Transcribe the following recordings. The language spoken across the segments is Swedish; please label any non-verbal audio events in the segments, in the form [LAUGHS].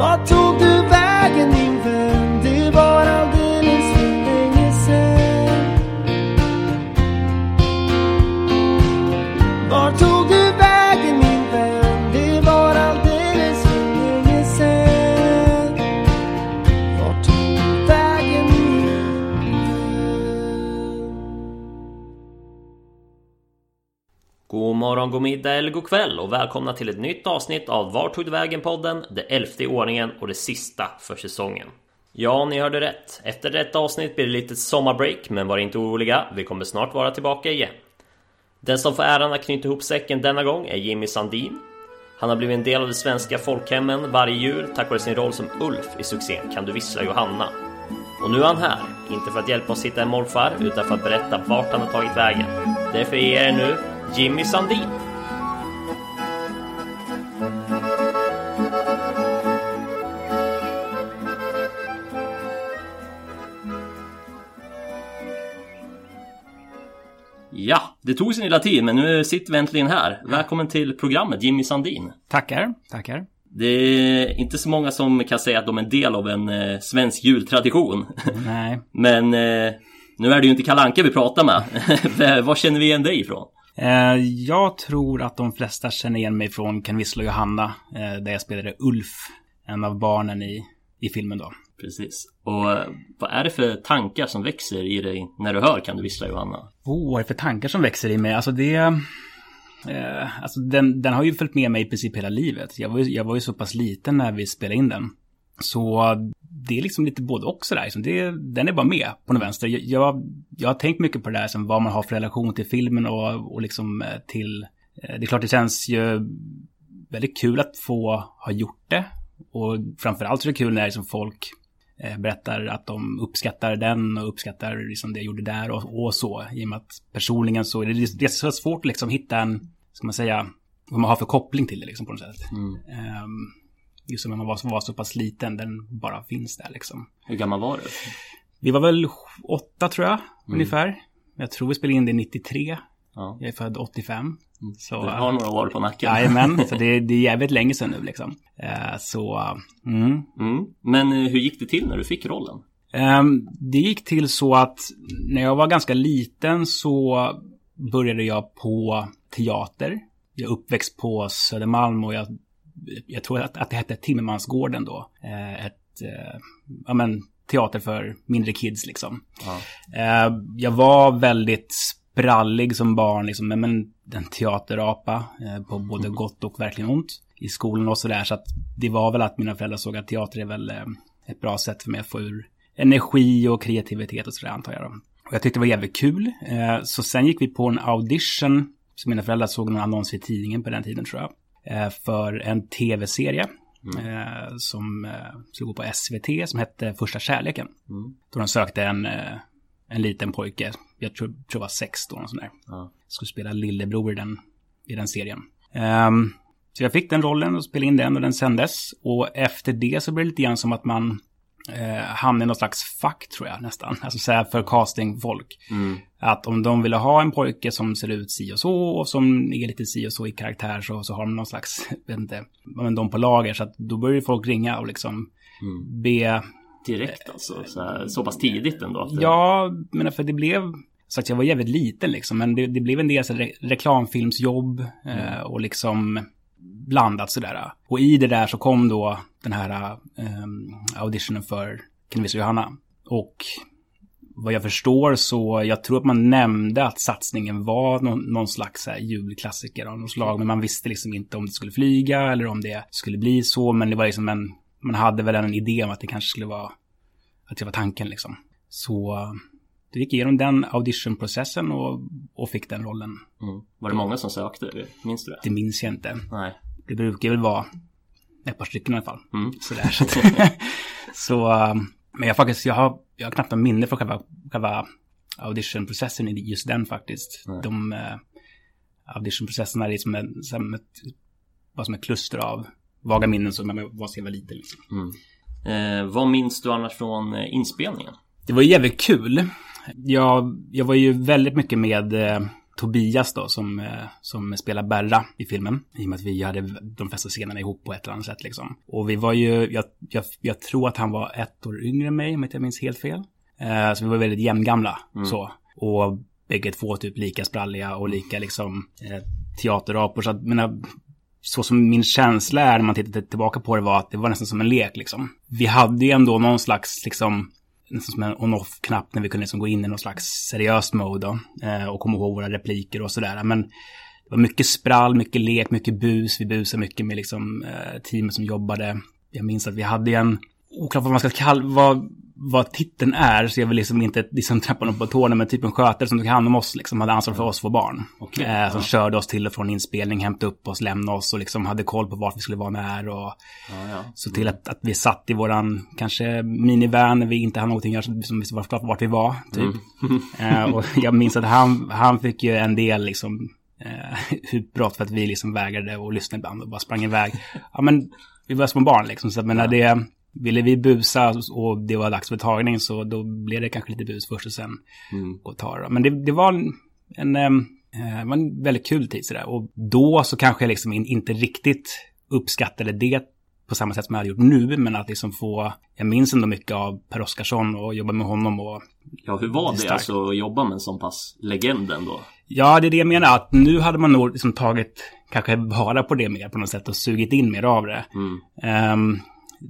Vart tog du vägen din vän? Morgon, god middag eller god kväll och välkomna till ett nytt avsnitt av Var tog du vägen-podden? Det elfte i ordningen och det sista för säsongen. Ja, ni hörde rätt. Efter detta avsnitt blir det lite sommarbreak, men var inte oroliga. Vi kommer snart vara tillbaka igen. Den som får äran att knyta ihop säcken denna gång är Jimmy Sandin. Han har blivit en del av de svenska folkhemmen varje jul tack vare sin roll som Ulf i succén Kan du vissla Johanna? Och nu är han här, inte för att hjälpa oss hitta en morfar utan för att berätta vart han har tagit vägen. Därför ger er nu Jimmy Sandin. Ja, det tog sin lilla tid men nu sitter vi äntligen här. Välkommen till programmet Jimmy Sandin. Tackar, tackar. Det är inte så många som kan säga att de är en del av en eh, svensk jultradition. Nej. [LAUGHS] Men eh, nu är det ju inte Kalanka vi pratar med. [LAUGHS] Var känner vi igen dig ifrån? Eh, jag tror att de flesta känner igen mig från Kan vissla Johanna, eh, där jag spelade Ulf, en av barnen i, i filmen då. Precis. Och eh, vad är det för tankar som växer i dig när du hör Kan du vissla Johanna? Oh, vad är det för tankar som växer i mig? Alltså det... Eh, alltså den, den har ju följt med mig i princip hela livet. Jag var, ju, jag var ju så pass liten när vi spelade in den. Så det är liksom lite både och sådär. Liksom det, den är bara med på något vänster. Jag, jag, har tänkt mycket på det där, som vad man har för relation till filmen och, och liksom eh, till... eh, Det är klart det känns ju väldigt kul att få ha gjort det. Och framförallt så är det kul när liksom folk eh, berättar att de uppskattar den och uppskattar liksom det jag gjorde där och, och så. I och med att personligen så är det, det är så svårt att liksom hitta en, ska man säga, vad man har för koppling till det liksom på något sätt. Ehm, just som när man var, var så pass liten, den bara finns där liksom. Hur gammal var du? Vi var väl åtta tror jag, ungefär. Jag tror vi spelade in det 93. Ja. Jag är född 85. Så, Du har några år på nacken. Jajamän, så det, [LAUGHS] det är jävligt länge sedan nu liksom. Eh, så, mm. Mm. Men eh, hur gick det till när du fick rollen? Ehm, det gick till så att när jag var ganska liten så började jag på teater. Jag är uppväxt på Södermalm och jag, jag tror att, att det hette Timmermansgården då. Eh, ett, eh, ja men, teater för mindre kids liksom. Ja. Eh, jag var väldigt sprallig som barn, liksom, men- en teaterapa på både gott och verkligen ont i skolan och sådär. Så att det var väl att mina föräldrar såg att teater är väl ett bra sätt för mig att få ur energi och kreativitet och sådär antar jag. Då. Och jag tyckte det var jävligt kul. Så sen gick vi på en audition, som mina föräldrar såg någon annons i tidningen på den tiden tror jag. Eh, för en tv-serie. Eh, som eh, skulle gå på SVT som hette Första kärleken. Då de sökte en, en liten pojke, jag tror, tror jag var sex då, sån där. Ja. Skulle spela lillebror i den, i den serien. Ehm, så jag fick den rollen och spelade in den och den sändes. Och efter det så blev det lite grann som att man eh, hamnade i något slags fack tror jag nästan. Alltså så här för castingfolk. Att om de ville ha en pojke som ser ut si och så och som är lite si och så i karaktär så, så har de någon slags, [LAUGHS] vet inte, men de på lager. Så att då börjar folk ringa och liksom be Direkt alltså? Så, här, så pass tidigt ändå? att det- Ja, men för det blev... Så att jag var jävligt liten liksom, men det, det blev en del så re reklamfilmsjobb eh, och liksom blandat sådär. Och i det där så kom då den här eh, auditionen för Kan visa Johanna. Och vad jag förstår så, jag tror att man nämnde att satsningen var någon, någon slags här, julklassiker av något slag. Men man visste liksom inte om det skulle flyga eller om det skulle bli så. Men det var liksom en, man hade väl en idé om att det kanske skulle vara, att det var tanken liksom. Så det gick igenom den auditionprocessen och, och fick den rollen. Mm. Var det många som sökte? Minns du det? Det minns jag inte. Nej. Det brukar väl vara ett par stycken i alla fall. Mm. Sådär. Så, [LAUGHS] eh, men jag faktiskt, jag har, jag har knappt en minne för själva, själva auditionprocessen i just den faktiskt. Nej. De uh, auditionprocesserna är som, en, som ett, var som ett kluster av vaga minnen som man var så liten. Liksom. Eh, vad minns du annars från eh, inspelningen? Det var jävligt kul. Jag, jag var ju väldigt mycket med eh, Tobias då som, eh, som spelar Berra i filmen. I och med att vi hade de flesta scenerna ihop på ett eller annat sätt liksom. Och vi var ju, jag, jag, jag tror att han var ett år yngre än mig om inte jag minns helt fel. Eh, så vi var väldigt jämngamla mm. så. Och bägge två typ lika spralliga och lika liksom eh, teaterapor. Så att, menar, så som min känsla är när man tittar tillbaka på det var att det var nästan som en lek liksom. Vi hade ju ändå någon slags liksom nästan som en on-off-knapp när vi kunde liksom gå in i någon slags seriöst mode då, eh, och komma ihåg våra repliker och sådär. Men det var mycket sprall, mycket lek, mycket bus. Vi busade mycket med liksom eh, teamet som jobbade. Jag minns att vi hade en, oklart vad man ska kalla, vad, vad titeln är, så jag vill liksom inte liksom trampa någon på tårna, men typ en skötare som tog hand om oss, liksom hade ansvar för oss två barn. Okay, eh, som ja. körde oss till och från inspelning, hämtade upp oss, lämnade oss och liksom hade koll på vart vi skulle vara när och ja, ja. så till att, att vi satt i våran, kanske minivan när vi inte hade någonting att göra, som visste vart, vart vi var, typ. Mm. eh, och [LAUGHS] jag minns att han, han fick ju en del liksom eh, utbrott för att vi liksom vägrade och lyssnade ibland och bara sprang iväg. Ja men, vi var små barn liksom, så men när det ville vi busa och det var dags för tagning så då blev det kanske lite bus först och sen mm. gå och ta det. Men det, det var en, en, eh, var en väldigt kul tid sådär. Och då så kanske jag liksom in, inte riktigt uppskattade det på samma sätt som jag hade gjort nu, men att liksom få, jag minns ändå mycket av Per Oskarsson och jobba med honom och... Ja, hur var det, det alltså att jobba med en sån pass legend ändå? Ja, det är det jag menar, att nu hade man nog liksom tagit kanske vara på det mer på något sätt och sugit in mer av det. Mm. Um,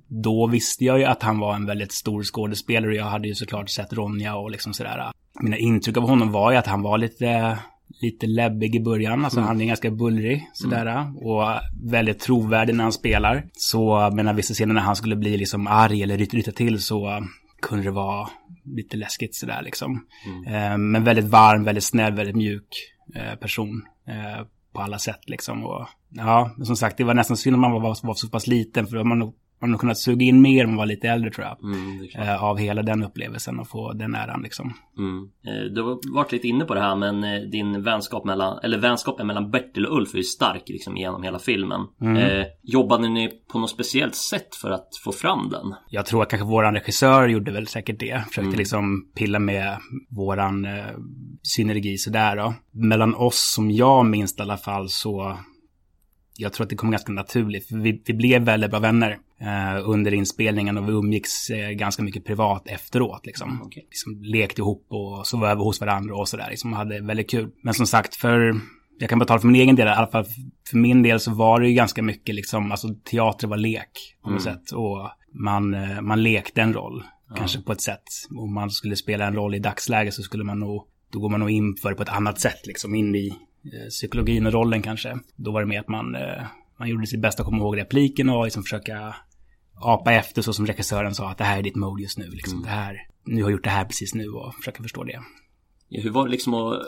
då visste jag ju att han var en väldigt stor skådespelare och jag hade ju såklart sett Ronja och liksom sådär. Mina intryck av honom var ju att han var lite, lite läbbig i början. Alltså mm. han är ganska bullrig sådär. Mm. Och väldigt trovärdig när han spelar. Så menar vissa scener när han skulle bli liksom arg eller ryta till så kunde det vara lite läskigt sådär liksom. Mm. Eh, men väldigt varm, väldigt snäll, väldigt mjuk eh, person. Eh, på alla sätt liksom. Och, ja, som sagt, det var nästan synd om man var, var så pass liten. För då man nog man har kunnat suga in mer om man var lite äldre tror jag. Mm, eh, av hela den upplevelsen och få den äran liksom. Mm. Eh, du har varit lite inne på det här men eh, din vänskap mellan, eller vänskapen mellan Bertil och Ulf är ju stark liksom genom hela filmen. Mm. Eh, jobbade ni på något speciellt sätt för att få fram den? Jag tror att kanske våran regissör gjorde väl säkert det. Försökte mm. liksom pilla med våran eh, synergi sådär då. Mellan oss som jag minns i alla fall så jag tror att det kom ganska naturligt. För vi, vi blev väldigt bra vänner eh, under inspelningen och vi umgicks eh, ganska mycket privat efteråt. Liksom. Okay. liksom lekte ihop och sov över hos varandra och sådär. Liksom, hade väldigt kul. Men som sagt, för jag kan bara tala för min egen del, i alla fall för min del så var det ju ganska mycket liksom, alltså teater var lek på något mm. sätt. Och man, eh, man lekte en roll, ja. kanske på ett sätt. Om man skulle spela en roll i dagsläget så skulle man nog, då går man nog in för det på ett annat sätt, liksom in i psykologin och rollen kanske. Då var det mer att man, eh, man gjorde sitt bästa att komma ihåg repliken och liksom försöka apa efter så som regissören sa att det här är ditt mode just nu. Liksom. Mm. Det här, nu har jag gjort det här precis nu och försöka förstå det. Ja, hur var det liksom att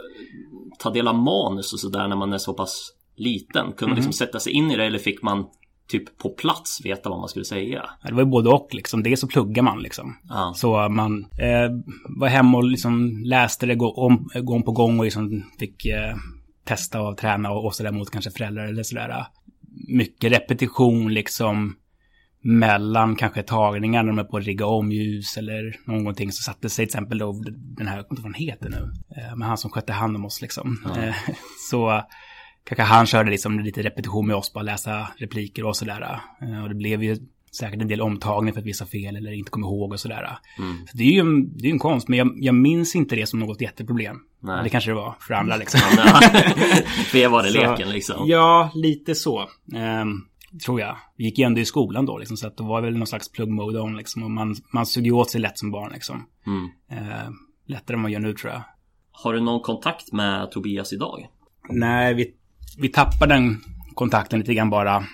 ta del av manus och sådär när man är så pass liten? Kunde man mm. liksom sätta sig in i det eller fick man typ på plats veta vad man skulle säga. Ja, det var ju både och liksom. Dels så pluggar man liksom. Ja. Så man eh, var hemma och liksom läste det gång, gång på gång och liksom fick eh, testa och träna och, och sådär mot kanske föräldrar eller sådär. Mycket repetition liksom mellan kanske tagningar när de är på att rigga om ljus eller någonting så satte sig till exempel då den här, jag vad han heter nu, eh, men han som skötte hand om oss liksom. Ja. [LAUGHS] Så kanske han körde liksom lite repetition med oss, bara läsa repliker och sådär. Eh, och det blev ju säkert en del omtagning för att visa fel eller inte kommer ihåg och sådär. Mm. Så det är ju en, det är en konst, men jag, jag minns inte det som något jätteproblem. Nej. Det kanske det var för andra liksom. för er [LAUGHS] var det leken liksom? Ja, lite så. Um, tror jag. Vi gick ju ändå i skolan då liksom, så att det var väl någon slags plug mode on liksom. Och man, man såg ju åt sig lätt som barn liksom. Mm. Uh, lättare än man gör nu tror jag. Har du någon kontakt med Tobias idag? Nej, vi, vi tappade den kontakten lite grann bara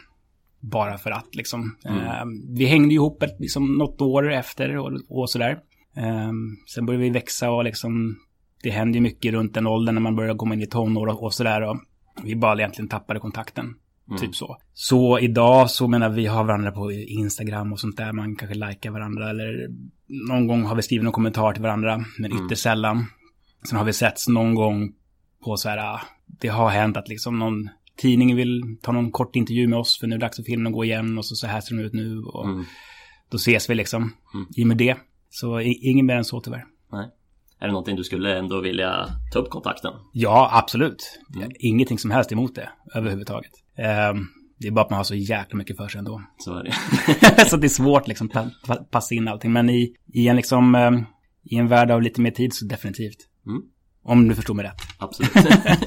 bara för att liksom. Mm. Eh, vi hängde ihop ett, liksom, något år efter och, och sådär. Eh, sen började vi växa och liksom, det hände ju mycket runt den åldern när man började komma in i tonår och, och sådär. Och vi bara egentligen tappade kontakten. Mm. Typ så. Så idag så menar vi har varandra på Instagram och sånt där. Man kanske likar varandra eller någon gång har vi skrivit någon kommentar till varandra. Men mm. ytterst sällan. Sen har vi setts någon gång på så här, det har hänt att liksom någon tidningen vill ta någon kort intervju med oss för nu är det dags för filmen att gå igen och så, så här ser den ut nu. Och mm. Då ses vi liksom mm. i och med det. Så inget mer än så tyvärr. Nej. Är det någonting du skulle ändå vilja ta upp kontakten? Ja, absolut. Mm. Ingenting som helst emot det överhuvudtaget. Um, det är bara att man har så jäkla mycket för sig ändå. Så är det. [LAUGHS] så det är svårt liksom pa pa passa in allting. Men i, i en liksom, um, i en värld av lite mer tid så definitivt. Mm. Om du förstår mig rätt. Absolut.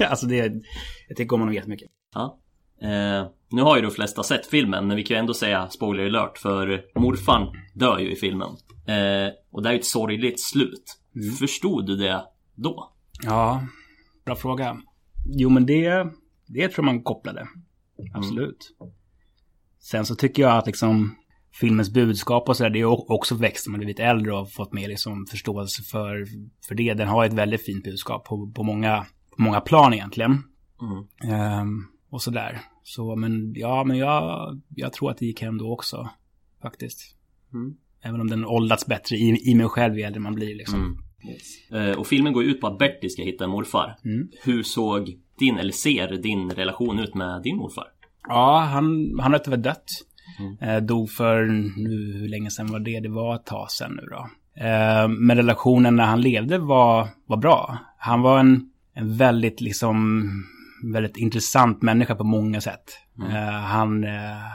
[LAUGHS] alltså det, jag tycker om honom jättemycket. Ja. Eh, nu har ju de flesta sett filmen, men vi kan ju ändå säga spoiler alert för morfan dör ju i filmen. Eh, och det är ju ett sorgligt slut. Mm. Förstod du det då? Ja, bra fråga. Jo, men det, det tror man kopplade. Absolut. Mm. Sen så tycker jag att liksom filmens budskap och sådär, det är också växt när man blivit äldre och fått mer liksom förståelse för, för det. Den har ett väldigt fint budskap på, på många, på många plan egentligen. Mm. Um, och sådär. Så, men ja, men jag, jag tror att det gick hem då också. Faktiskt. Mm. Även om den åldrats bättre i, i mig själv ju äldre man blir liksom. Mm. Yes. Uh, och filmen går ut på att Bertie ska hitta en morfar. Mm. Hur såg din, eller ser din relation ut med din morfar? Ja, han, han har tyvärr dött. Mm. Eh, dog för, nu, hur länge sedan var det? Det var ett tag sedan nu då. Eh, men relationen när han levde var, var bra. Han var en, en väldigt liksom, väldigt intressant människa på många sätt. Mm. Eh, han, eh,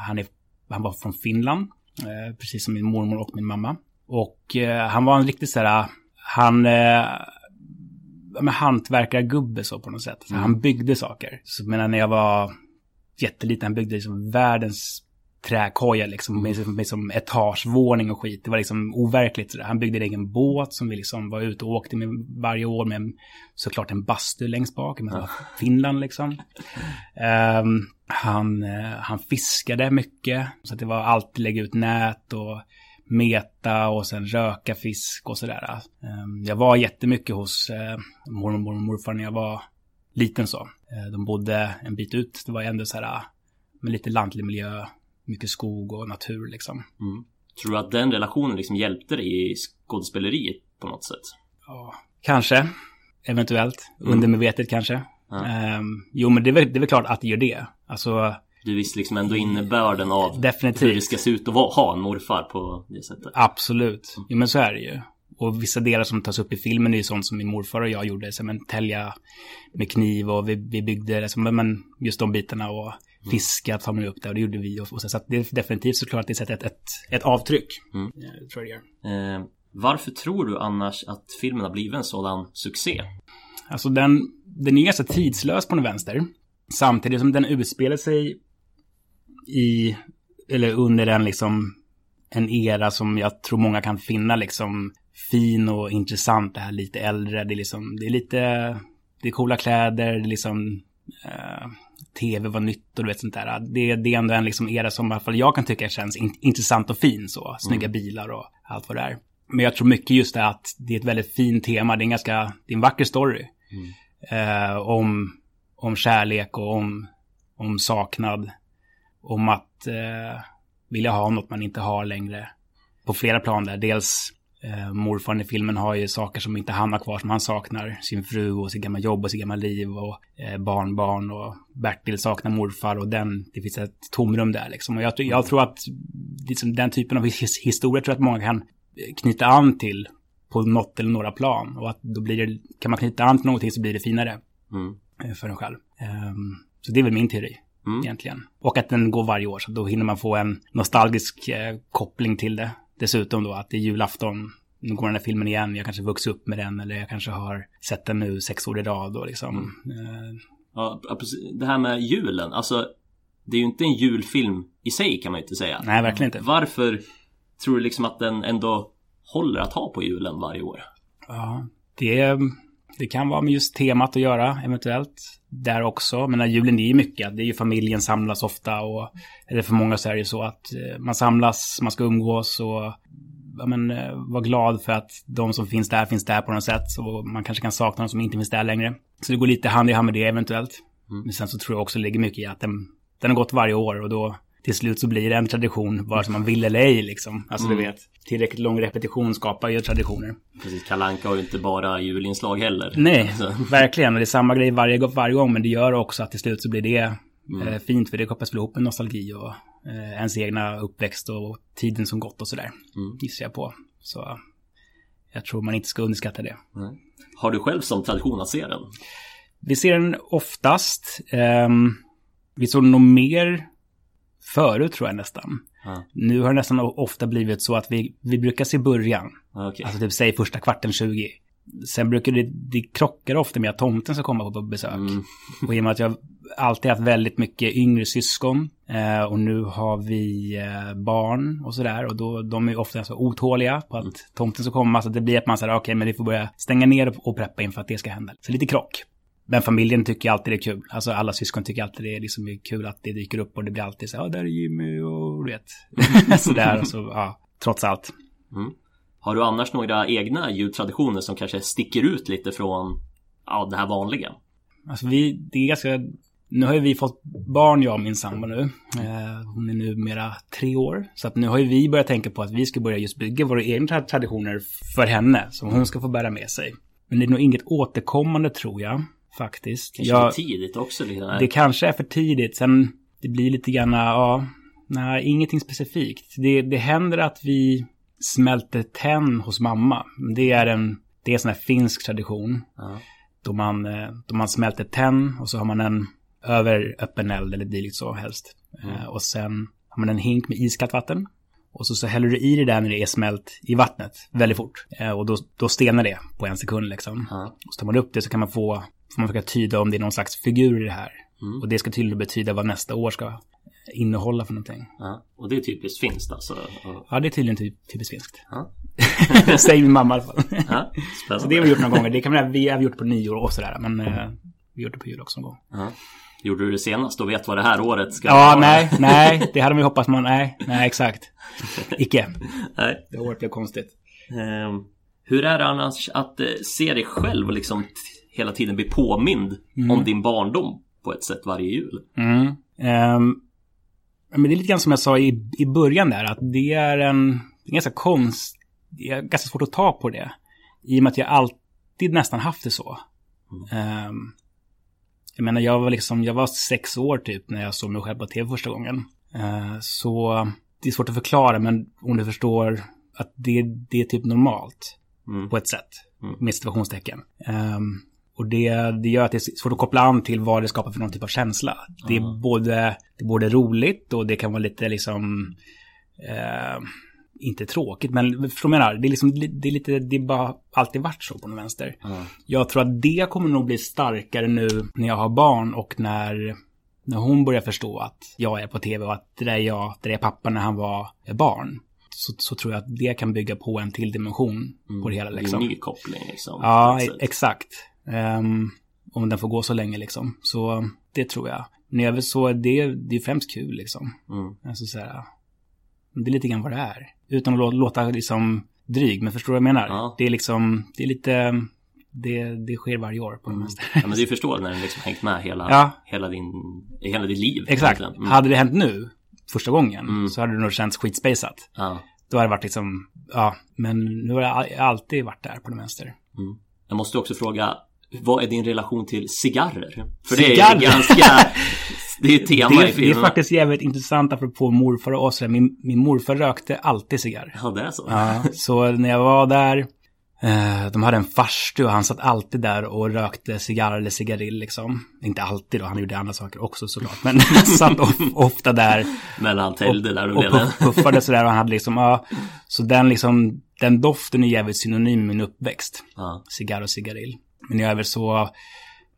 han, är, han var från Finland, eh, precis som min mormor och min mamma. Och han var en riktigt så här, han, med hantverkargubbe så på något sätt. Mm. Han byggde saker. Så menar när jag var jätteliten, han byggde liksom världens träkoja liksom med, med som etagevåning och skit. Det var liksom overkligt. Så Han byggde en egen båt som vi liksom var ute och åkte med varje år med såklart en bastu längst bak. Men ja. Finland liksom. Um, han, uh, han fiskade mycket. Så det var alltid lägga ut nät och meta och sen röka fisk och sådär. Um, jag var jättemycket hos uh, mormor och morfar när jag var liten så. Uh, de bodde en bit ut. Det var ändå så här med lite lantlig miljö mycket skog och natur liksom. Mm. Tror du att den relationen liksom hjälpte dig i skådespeleriet på något sätt? Ja, kanske. Eventuellt. Mm. Undermedvetet kanske. Ja. Um, jo, men det är, väl, det är väl klart att det gör det. Alltså... Du visste liksom ändå innebörden av definitivt. hur det ska se ut att ha en morfar på det sättet. Absolut. Mm. Jo, men så är det ju. Och vissa delar som tas upp i filmen är ju sånt som min morfar och jag gjorde. Som en tälja med kniv och vi, vi byggde, liksom, men just de bitarna. Och Mm. fiska tar man upp där och det gjorde vi. Och, så, så att det är definitivt såklart att det sätter ett, ett, ett avtryck. Mm. Jag tror jag det. Eh, varför tror du annars att filmen har blivit en sådan succé? Alltså den, den är ganska tidslös på den vänster. Samtidigt som den utspelar sig i, eller under en liksom, en era som jag tror många kan finna liksom fin och intressant. Det här lite äldre, det är liksom, det är lite, det är coola kläder, det är liksom, uh, tv var nytt och du vet sånt där. Det, det är ändå en liksom era som i alla fall jag kan tycka känns in, intressant och fin så. Snygga mm. bilar och allt vad det är. Men jag tror mycket just det att det är ett väldigt fint tema. Det är en ganska, det är en vacker story. Mm. Eh, om, om kärlek och om, om saknad. Om att eh, vilja ha något man inte har längre. På flera plan där. Dels Eh, morfar i filmen har ju saker som inte han har kvar som han saknar. Sin fru och sitt gamla jobb och sitt gamla liv och eh, barnbarn och Bertil saknar morfar och den, det finns ett tomrum där liksom. Och jag, jag tror att liksom, den typen av his historia tror jag att många kan knyta an till på något eller några plan. Och att då blir det, kan man knyta an till någonting så blir det finare mm. Eh, för en själv. Um, så det är väl min teori. Mm. Egentligen. Och att den går varje år, så då hinner man få en nostalgisk eh, koppling till det. Dessutom då att det är julafton, nu går den här filmen igen, jag kanske vuxit upp med den eller jag kanske har sett den nu sex år i rad då liksom. Mm. Ja, det här med julen, alltså det är ju inte en julfilm i sig kan man ju inte säga. Nej, verkligen inte. Varför tror du liksom att den ändå håller att ha på julen varje år? Ja, det, det kan vara med just temat att göra eventuellt. Där också, men när julen är ju mycket, det är ju familjen samlas ofta och eller för många så är det ju så att eh, man samlas, man ska umgås och ja, men, eh, vara glad för att de som finns där finns där på något sätt. Så man kanske kan sakna de som inte finns där längre. Så det går lite hand i hand med det eventuellt. Mm. Men sen så tror jag också det ligger mycket i att den, den har gått varje år och då till slut så blir det en tradition, vare sig man vill eller ej liksom. Alltså mm. du vet, tillräckligt lång repetition skapar ju traditioner. Precis, Kalanka har ju inte bara julinslag heller. Nej, [LAUGHS] verkligen. Och det är samma grej varje, varje gång, men det gör också att till slut så blir det mm. eh, fint, för det kopplas väl ihop med nostalgi och eh, ens egna uppväxt och tiden som gått och sådär. Mm. Gissar jag på. Så jag tror man inte ska underskatta det. Mm. Har du själv som tradition att se den? Vi ser den oftast. Um, vi såg nog mer förut tror jag nästan. Ja. Nu har det nästan ofta blivit så att vi, vi brukar se början. Ja, Okej. Alltså typ säg första kvarten 20. Sen brukar det, det krockar ofta med att tomten ska komma på besök. Mm. Och i och med att jag alltid haft väldigt mycket yngre syskon. Eh, och nu har vi eh, barn och sådär. Och då, de är ofta så otåliga på att Mm. tomten ska komma. Så det blir att man säger okej men vi får börja stänga ner och preppa inför att det ska hända. Så lite krock. Men familjen tycker alltid det är kul. Alltså alla syskon tycker alltid det är liksom kul att det dyker upp och det blir alltid så ja där är Jimmy och du vet. [LAUGHS] Sådär och så, ja, trots allt. Har du annars några egna jultraditioner som kanske sticker ut lite från ja, det här vanliga? Alltså vi, det är ganska, nu har ju vi fått barn jag och min sambo nu. Eh, hon är numera tre år. Så att nu har ju vi börjat tänka på att vi ska börja just bygga våra egna tra- traditioner för henne. Som hon ska få bära med sig. Men det är nog inget återkommande tror jag. Faktiskt. Kanske Jag, för tidigt också? Där. det kanske är för tidigt. Sen det blir lite grann, ja, nej, ingenting specifikt. Det, det händer att vi smälter tenn hos mamma. Det är en, det är en sån här finsk tradition. Ja. Då man, eh, då man smälter tenn och så har man en över öppen eld eller dylikt så helst. Eh, Och sen har man en hink med iskallt vatten. Och så, så häller du i det där när det är smält i vattnet väldigt fort. Eh, Och då, då stelnar det på en sekund liksom. Ja. Och så tar man upp det så kan man få, får man försöka tyda om det är någon slags figur i det här. Mm. Och det ska tydligen betyda vad nästa år ska innehålla för någonting. Ja. Och det är typiskt finskt alltså? Och, Ja, det är tydligen typ, typiskt finskt. ja. [LAUGHS] Säger min mamma i alla fall. Ja. så det har vi gjort några gånger. Det kan man, vi har gjort på nyår och sådär. Men eh, vi har gjort det på jul också någon gång. Ja. Gjorde du det senast och vet vad det här året ska Ja, vara? nej, [LAUGHS] nej, det hade vi hoppats man, nej, nej, exakt. Icke. nej. Det året blev konstigt. Ehm, hur är det annars att eh, se dig själv och liksom hela tiden bli påmind om din barndom på ett sätt varje jul? Mm. Ehm, men det är lite grann som jag sa i, i början där, att det är en, är ganska konst, det är ganska svårt att ta på det. I och med att jag alltid nästan haft det så. Ehm, jag menar, jag var liksom, jag var sex år typ när jag såg mig själv på tv första gången. Eh, så det är svårt att förklara, men om du förstår att det, det är typ normalt. Mm. på ett sätt. Mm. Med situationstecken. Ehm, och det, det gör att det är svårt att koppla an till vad det skapar för någon typ av känsla. Det är, Mm. både, det är både roligt och det kan vara lite liksom... Eh, inte tråkigt, men jag menar? Det är, liksom, det är lite, det är bara alltid varit så på något vänster. Ja. Jag tror att det kommer nog bli starkare nu när jag har barn och när, när hon börjar förstå att jag är på tv och att det där är jag, det där är pappa när han var barn. Så, så tror jag att det kan bygga på en till dimension på det hela Det är liksom. en ny koppling liksom. Ja, exakt. Ehm, om den får gå så länge liksom. Så det tror jag. Men övrigt så det, det är främst kul liksom. Mm. Alltså så här, det är lite grann vad det är. Utan att lå- låta liksom dryg, men förstår du vad jag menar? Ja. Det är liksom, det är lite, det, det sker varje år på det mesta. Ja, men är förståeligt när den liksom hängt med hela, Ja. hela, din, hela ditt liv. Exakt. Mm. Hade det hänt nu, första gången, Mm. så hade det nog känts skitspejsat. Ja. Då hade det varit liksom, ja, men nu har jag all- alltid varit där på det vänster. Jag måste också fråga, vad är din relation till cigarrer? För Cigarrer? det är ganska, [LAUGHS] [LAUGHS] det är ett tema Det, i det är filmen. faktiskt jävligt intressant apropå morfar och oss. Min, min morfar rökte alltid cigarr. Ja, det är så. Ja, så när jag var där, eh, de hade en farstu och han satt alltid där och rökte cigarr eller cigarill liksom. Inte alltid då, han gjorde andra saker också såklart. Men [LAUGHS] han satt of, ofta där Men han täljde där och och puff, puffade sådär och han hade liksom, ja. Så den liksom, den doften är jävligt synonym med min uppväxt. Ja. Cigarr och cigarill. Men jag är väl så,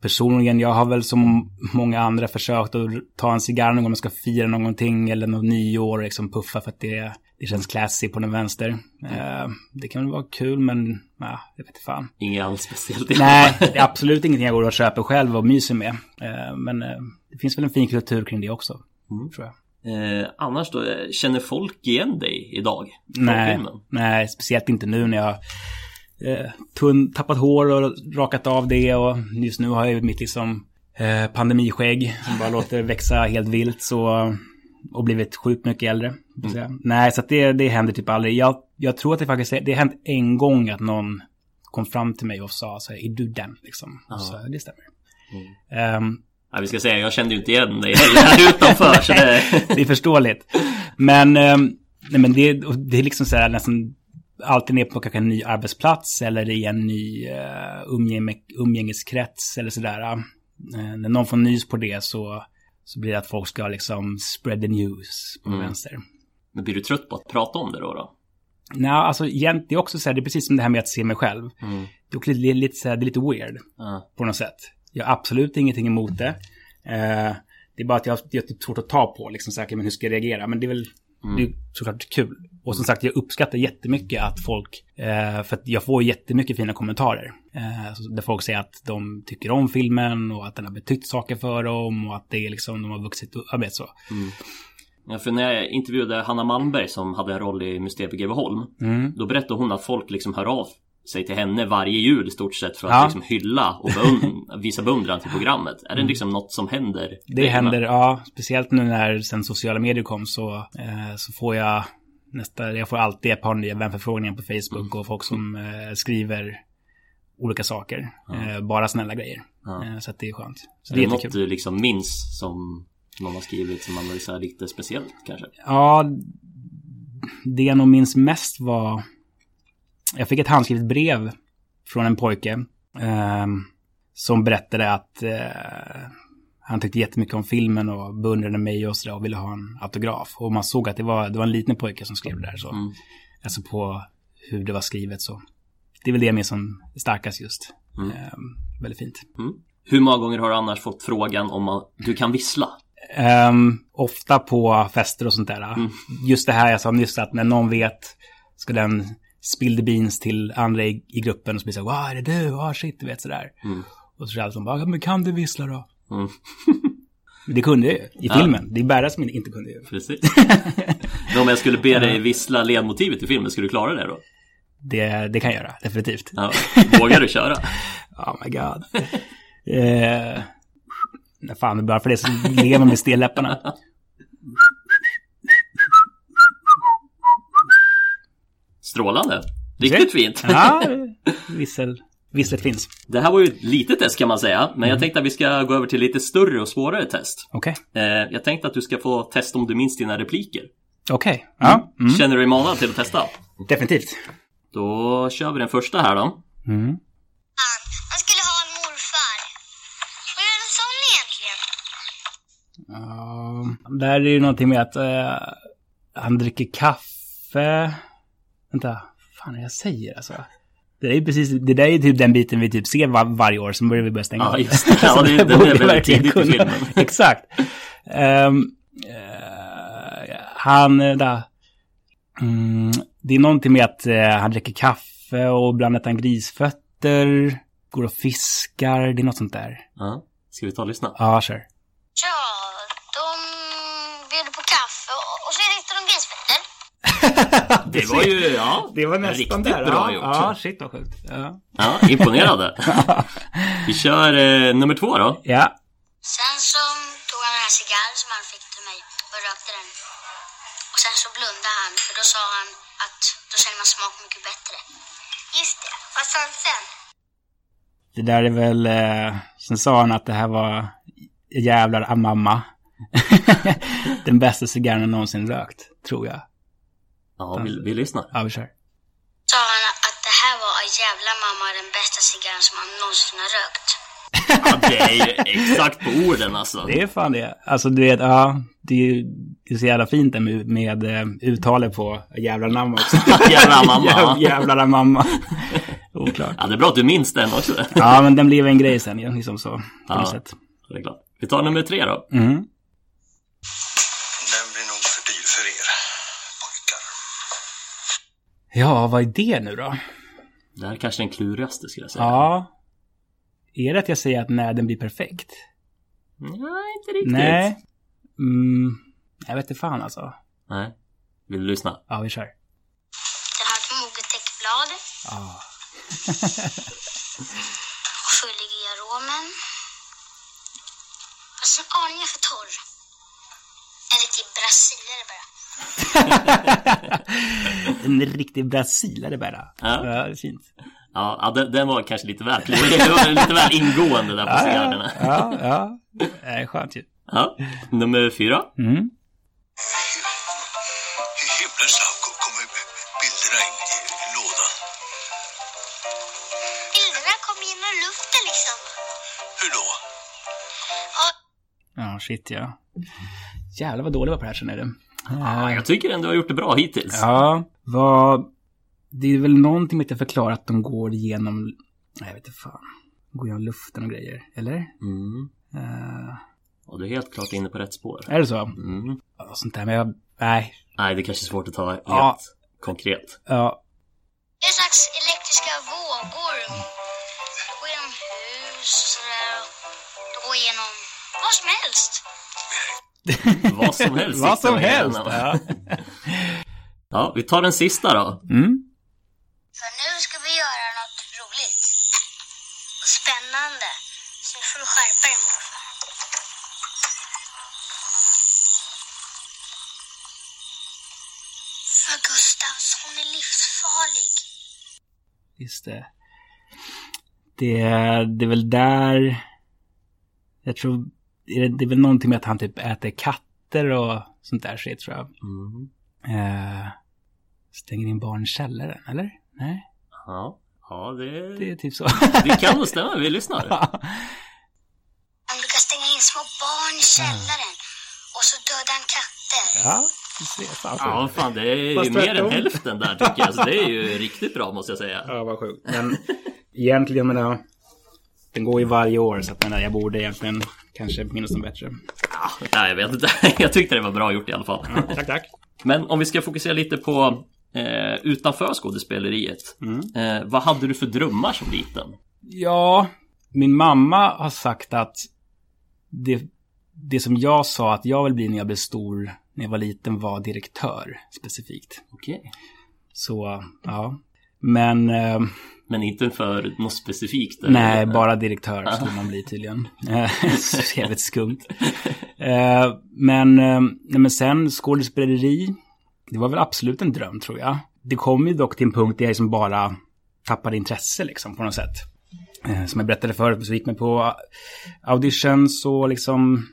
personligen, jag har väl som många andra försökt att ta en cigarr någon gång man ska fira någonting eller något nyår och liksom puffa för att det, det känns classy på den vänster. Eh, det kan väl vara kul men, ja, jag vet inte fan. Inget alls speciellt. Nej, det är absolut ingenting jag går och köper själv och myser med. Eh, men eh, det finns väl en fin kultur kring det också, Mm. tror jag. Eh, annars då, känner folk igen dig idag? Nej, nej, speciellt inte nu när jag eh, tunn, tappat hår och rakat av det och just nu har jag mitt liksom eh, pandemiskägg som bara låter växa helt vilt så och blivit sjukt mycket äldre. Mm. Nej, så det, det händer typ aldrig. Jag, jag tror att det faktiskt det har hänt en gång att någon kom fram till mig och sa så här, är du den liksom? Ja. Så det stämmer. Mm. Ehm, Ja, vi ska säga, jag kände ju inte igen dig här utanför. så det... [LAUGHS] det är förståeligt. Men, ehm, nej, men det, det är liksom så här nästan alltid ner på kanske en ny arbetsplats eller i en ny uh, umgäng umgängeskrets eller sådär. Uh, när någon får nys på det så, så blir det att folk ska liksom spread the news på Mm. vänster. Men blir du trött på att prata om det då? då? Nej, alltså det är också så här, det är precis som det här med att se mig själv. Mm. Det är lite, så här, det är lite weird Ja. på något sätt. Jag har absolut ingenting emot det. Eh, det är bara att jag har typ svårt att ta på, liksom säkert, men hur ska jag reagera? Men det är väl Mm. det är såklart kul. Och som sagt, jag uppskattar jättemycket att folk, eh, för att jag får jättemycket fina kommentarer. Eh, där folk säger att de tycker om filmen och att den har betytt saker för dem och att det är liksom, de har vuxit upp, vet så. Ja, för när jag intervjuade Hanna Malmberg som hade en roll i Mysteriet på Greveholm Mm. Då berättade hon att folk liksom hör av sig till henne varje jul i stort sett för att Ja. liksom hylla och beund- [LAUGHS] visa beundran till programmet. Är det liksom något som händer? Mm. Det händer, ja, speciellt nu när sen sociala medier kom så, eh, så får jag nästa, jag får alltid ett par nya vänförfrågningar på Facebook och folk som eh, skriver olika saker. Eh, bara snälla grejer. Ja. Eh, så att det är skönt. Så Är det det är något du liksom minns som någon har skrivit som man är så lite speciellt kanske? Ja, det jag nog minns mest var... Jag fick ett handskrivet brev från en pojke. ehm, som berättade att eh, han tyckte jättemycket om filmen och beundrade mig och sådär och ville ha en autograf. Och man såg att det var, det var en liten pojke som skrev det där. Så. Mm. Alltså på hur det var skrivet så. Det är väl det jag minns som starkast just. Mm. Ehm, väldigt fint. Mm. Hur många gånger har du annars fått frågan om att du kan vissla? Ehm, ofta på fester och sånt där. Mm. Just det här jag sa nyss att när någon vet ska den spill the beans till andra i, i gruppen och så blir det så här, wow, är det du? Ah, shit, du vet sådär. Mm. Och så det alla bara, "Ja, men kan du vissla då? Mm. [LAUGHS] Det kunde jag ju i Ja. filmen. Det är bara som inte kunde ju. Precis. Om jag skulle be dig vissla ledmotivet i filmen, skulle du klara det då? Det, det kan jag göra, definitivt. Ja. [LAUGHS] Vågar du köra? [LAUGHS] Oh my god. eh, nej, fan, bara för det så ler man med stelläpparna. Strålande. Riktigt fint. Ja, vissel, visselt finns. Det här var ju ett litet test kan man säga, men jag tänkte att vi ska gå över till lite större och svårare test. Okej. Eh, jag tänkte att du ska få testa om du minns dina repliker. Okej. Ja, mm. Känner du dig manad till att testa? definitivt. Då kör vi den första här då. Mm. Man skulle ha en morfar. Vad är en sån egentligen? Ja, där är ju någonting med att eh, han dricker kaffe. Vänta, fan är det jag säger alltså? Det är ju precis, det där är typ den biten vi typ ser var, varje år, sen börjar vi börja stänga Ja, just det. Ja, det- [LAUGHS] Så den är väldigt tidigt i filmen. [LAUGHS] Exakt. Ehm, eh, han, eh, där. Mm, det är någonting med att eh, han dricker kaffe och ibland äter han grisfötter. Går och fiskar, det är något sånt där. Ja. Ska vi ta och lyssna? Ja, kör. Ja, de bjöd på kaffe och, och så hittade de grisfötter. [LAUGHS] Det var ju, ja. Det var nästan riktigt där. bra ja, gjort. Ja, shit vad sjukt. Ja. Ja, imponerande. [LAUGHS] Vi kör eh, nummer två då. ja. Sen så tog han den här cigarren som han fick till mig och rökte den. Och sen så blundade han för då sa han att då känner man smak mycket bättre. Just det. Vad sa han sen? Det där är väl... Eh, sen sa han att det här var jävlar amamma. [LAUGHS] Den bästa cigarren någonsin rökt, tror jag. Ja, vi, vi lyssnar. Ja, vi kör. Sa han att det här var jävla mamma den bästa cigarren som han någonsin har rökt. Ja, det är ju exakt på orden alltså. Det är fan det. Alltså du vet, ja. Det är ju det är så jävla fint det med, med eh, uttalet på jävla namn också. [LAUGHS] Jävla mamma. [LAUGHS] Jäv- Jävlar mamma. Oklart. Ja, det är bra att du minns den också. Ja, men den blev en grej sen, liksom så. På Ja. något sätt. Det är klart. Vi tar nummer tre då. Mm. Ja, vad är det nu då? Det här är kanske den klurigaste skulle jag säga. Ja. Är det att jag säger att nej, den blir perfekt? Nej, inte riktigt. Nej. Mm, jag vet inte fan alltså. Nej. Vill du lyssna? Ja, vi kör. Den har ett moget täckblad Ja. [LAUGHS] och fyllig i aromen. Fast en aning för torr. En riktig brasilare bara. [LAUGHS] En riktig brasilare bara. Ja. ja det är fint. Ja, ja den, den var kanske lite väl. Det lite väl ingående där på Ja, cigarrerna. ja, ja. Det är skönt ju. Ja. Nummer fyra. Mm. I himlens namn kommer bilderna in i, lådan. Bilderna kom genom luften liksom. Hur då? Ja, shit ja. Jävlar vad dålig var på det här känner du. Ja, jag tycker ändå du har gjort det bra hittills. Ja, vad... Det är väl någonting med att jag förklarar att de går igenom... Jag vet inte fan. Går genom luften och grejer, eller? Mm. Eh, Och du är helt klart inne på rätt spår. är det så? Mm. Ja, sånt där, men jag... Nej. Nej, det kanske är svårt att ta helt Ja. konkret. Ja, Det är en slags elektriska vågor. De går genom hus och sådär. De går igenom vad som helst. [LAUGHS] Vad som helst. vad som helst. Ja. [LAUGHS] Ja, vi tar den sista då. Mm. För nu ska vi göra något roligt. Och spännande. Så nu får du skärpa dig morfar. För Gustavs, hon är livsfarlig. Just det. det. Det är väl där... Jag tror... Det är, det är väl någonting med att han typ äter katter och sånt där shit tror jag. Mm. Eh, stänger in barn i källaren, eller? Nej, Ja, ja det, det är typ så. det kan nog stämma. Vi lyssnar. [LAUGHS] Han brukar stänga in små barn i källaren. Och så dödar han katter. ja. Fan, Ja, fan det är ju Fast mer än hälften där tycker jag. Så det är ju riktigt bra måste jag säga. Ja, vad sjukt. Men egentligen, jag menar, den går ju varje år så att menar, jag borde egentligen kanske minnas den bättre. Nej, jag vet inte. [LAUGHS] Jag tyckte det var bra gjort i alla fall. Tack, tack. Men om vi ska fokusera lite på eh, utanför skådespeleriet. Eh, vad hade du för drömmar som liten? Ja, min mamma har sagt att det, det som jag sa att jag vill bli när jag blev stor, när jag var liten, var direktör specifikt. Okej. Så, ja. Men, eh, Men inte för något specifikt? eller? nej, bara direktör skulle man bli tydligen. [LAUGHS] Eh, [LAUGHS] jävligt skumt. Eh, Men, eh, nej, men sen skådespeleri, det var väl absolut en dröm tror jag. Det kom ju dock till en punkt där jag liksom bara tappade intresse liksom på något sätt. Eh, Som jag berättade förut, så gick man på auditions och liksom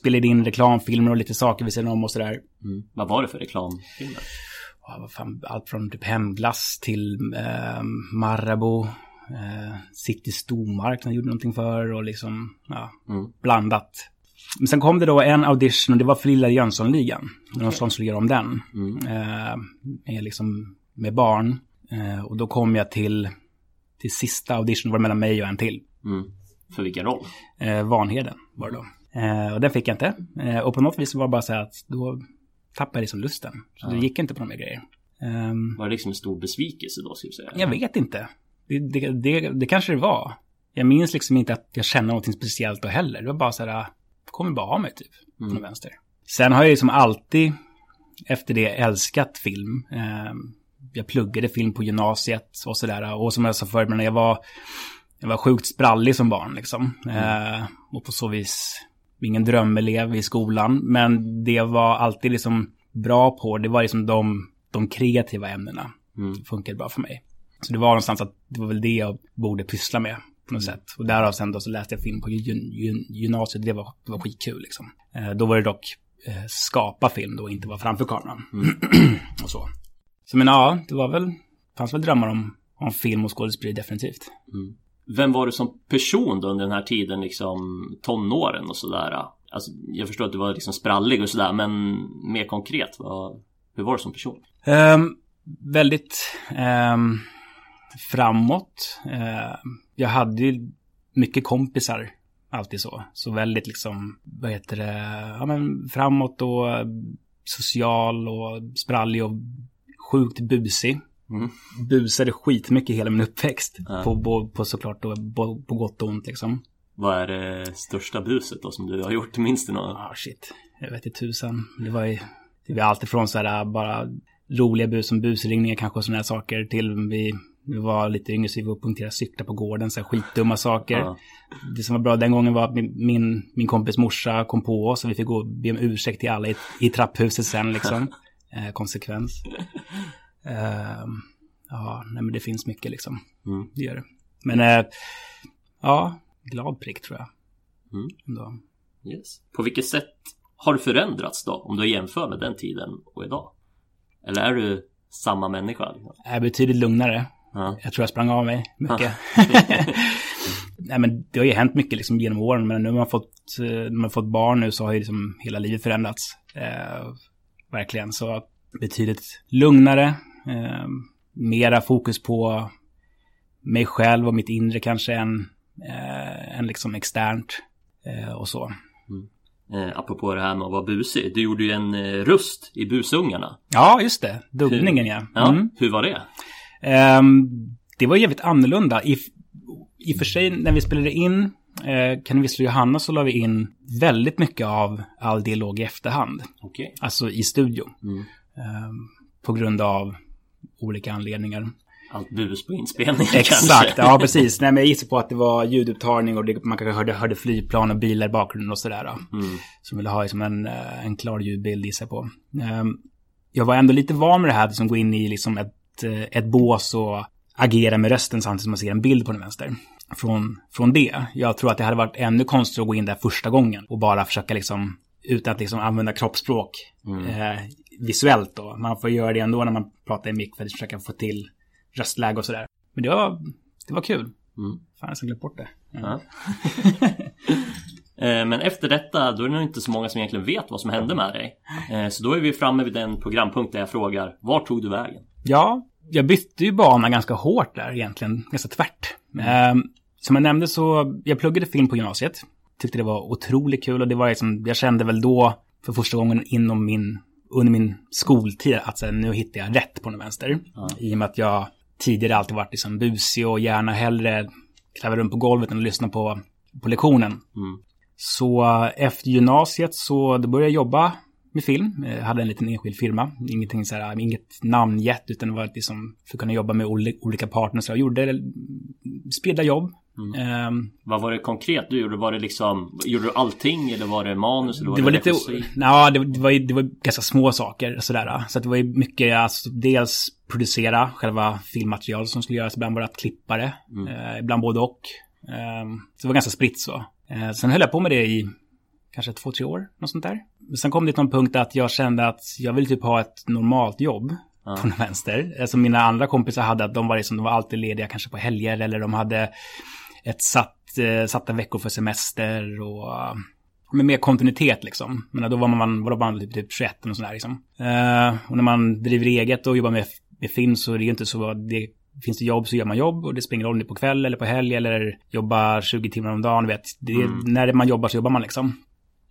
spelade in reklamfilmer och lite saker vid sidan om och sådär. Mm. Vad var det för reklamfilmer? Allt från typ hemglass till eh, Marabou, eh, City Stormarknad gjorde någonting för och liksom, ja, Mm. blandat. Men sen kom det då en audition och det var för Lilla Jönssonligan. Okay. Skulle göra om den. Mm. Eh, med, liksom, med barn. Eh, och då kom jag till, till sista audition, var det mellan mig och en till. Mm. För vilken roll? Eh, Vanheden var det då. Eh, och den fick jag inte. Eh, och på något vis var det bara så här att då tappade liksom lusten. Så Ja. det gick inte på de här grejer. Ehm, Var det liksom en stor besvikelse då skulle du säga? jag vet inte. Det, det, det, det kanske det var. Jag minns liksom inte att jag kände någonting speciellt då heller. Det var bara så här, kommer bara ha mig typ. Mm. Från vänster. Sen har jag liksom alltid efter det älskat film. Ehm, jag pluggade film på gymnasiet och sådär. Och som jag sa förut, men jag var, jag var sjukt sprallig som barn liksom. Ehm, och på så vis ingen drömelev i skolan. Men det var alltid liksom bra på, det var liksom de, de kreativa ämnena. Mm. Funkade bra för mig. Så det var någonstans att det var väl det jag borde pyssla med på något sätt. Och därav sen då så läste jag film på gyn, gyn, gymnasiet. Det var, det var skitkul liksom. Eh, då var det dock eh, skapa film då, inte vara framför kameran. [CLEARS THROAT] och så. Så men ja, det var väl, fanns väl drömmar om, om film och skådespeleri definitivt. Vem var du som person då under den här tiden, liksom tonåren och sådär? Alltså, jag förstår att du var liksom sprallig och sådär, men mer konkret, vad, hur var du som person? Um, väldigt um, framåt. Uh, jag hade ju mycket kompisar, alltid så. Så väldigt liksom, vad heter det, ja men framåt och social och sprallig och sjukt busig. Mm. Busade skitmycket hela min uppväxt. Ja. På, på, på såklart då, på, på gott och ont liksom. Vad är det största buset då som du har gjort? Minns du något? Ah shit, jag vet inte tusan. Det var ju, det var allt ifrån så här bara roliga bus som busringningar kanske och sådana här saker till vi, vi var lite yngre så vi var och punkterade cyklar på gården, så här skitdumma saker. Ja. Det som var bra den gången var att min, min, min kompis morsa kom på oss och vi fick gå och be om ursäkt till alla i, i trapphuset sen liksom. [LAUGHS] eh, konsekvens. Ehm, ja, nej men det finns mycket liksom. Mm. Det gör det. Men eh, ja, glad prick tror jag. Mm. Ändå. Yes. På vilket sätt har du förändrats då? Om du jämför med den tiden och idag? Eller är du samma människa? Jag är betydligt lugnare. Ja. Jag tror jag sprang av mig mycket. [LAUGHS] [LAUGHS] Nej men det har ju hänt mycket liksom genom åren. Men nu har man fått, eh, när man fått barn nu så har ju liksom hela livet förändrats. Eh, verkligen. Så betydligt lugnare. Eh, mera fokus på mig själv och mitt inre kanske än, eh, än liksom externt. Eh, och så. Eh, apropå det här med att vara busig. Du gjorde ju en eh, röst i Busungarna. Ja, just det. Dubbningen ja. Ja, Mm. hur var det? Ehm, det var jävligt annorlunda. I, I och för sig när vi spelade in eh, Kan Vissla Johanna så la vi in väldigt mycket av all dialog i efterhand. Okej. Alltså i studio. Mm. Ehm, på grund av olika anledningar. Allt bus på inspelningen Exakt, kanske. ja [LAUGHS] precis. Nej men jag gissar på att det var ljudupptagning och det, man kanske hörde, hörde flygplan och bilar i bakgrunden och sådär. Mm. Som ville ha liksom en, eh, en klar ljudbild gissar jag på. Ehm, jag var ändå lite van med det här, som gå in i liksom ett, eh, ett bås och agera med rösten samtidigt som man ser en bild på den vänster. Från, från det. Jag tror att det hade varit ännu konstigare att gå in där första gången och bara försöka liksom, utan att liksom använda kroppsspråk eh, visuellt då. Man får göra det ändå när man pratar i mick för att försöka få till röstläge och sådär. Men det var, det var kul. Mm. Fan, jag ska glömt bort det. [LAUGHS] Eh, Men efter detta, då är det nog inte så många som egentligen vet vad som hände med dig. Eh, Så då är vi framme vid den programpunkt där jag frågar, var tog du vägen? Ja, jag bytte ju bana ganska hårt där egentligen, ganska tvärt. Ehm, som jag nämnde så, jag pluggade film på gymnasiet. Tyckte det var otroligt kul och det var liksom, jag kände väl då för första gången inom min, under min skoltid att här, nu hittar jag rätt på den vänster. I och med att jag tidigare alltid varit liksom busig och gärna hellre kläva runt på golvet än att lyssna på, på lektionen. Mm. Så efter gymnasiet så då började jag jobba med film. Jag hade en liten enskild firma. Ingenting så här, inget namngett utan det var liksom för att kunna jobba med oli- olika partners. Jag gjorde mm, spridda jobb. Ehm, Vad var det konkret du gjorde? Var det liksom, gjorde du allting eller var det manus? Eller var det var lite, ja, det, det, var, ju- det var ganska små saker sådär. Så det var ju mycket, alltså, dels producera själva filmmaterial som skulle göras, ibland bara att klippa det, eh, ibland både och. Ehm, så det var ganska spritt så. Eh, sen höll jag på med det i kanske två, tre år, något sånt där. Men sen kom det till någon punkt att jag kände att jag vill typ ha ett normalt jobb på den vänster. Eh, Som mina andra kompisar hade, att de var, liksom, de var alltid lediga kanske på helger eller de hade ett satt, eh, satta veckor för semester och med mer kontinuitet liksom. Men då var man, var då man typ, typ 21 och sådär liksom. Eh, och när man driver eget och jobbar med, med film så är det ju inte så att det Finns det jobb så gör man jobb och det spelar ingen roll om det är på kväll eller på helg eller jobbar 20 timmar om dagen. Vet. Det, När man jobbar så jobbar man liksom.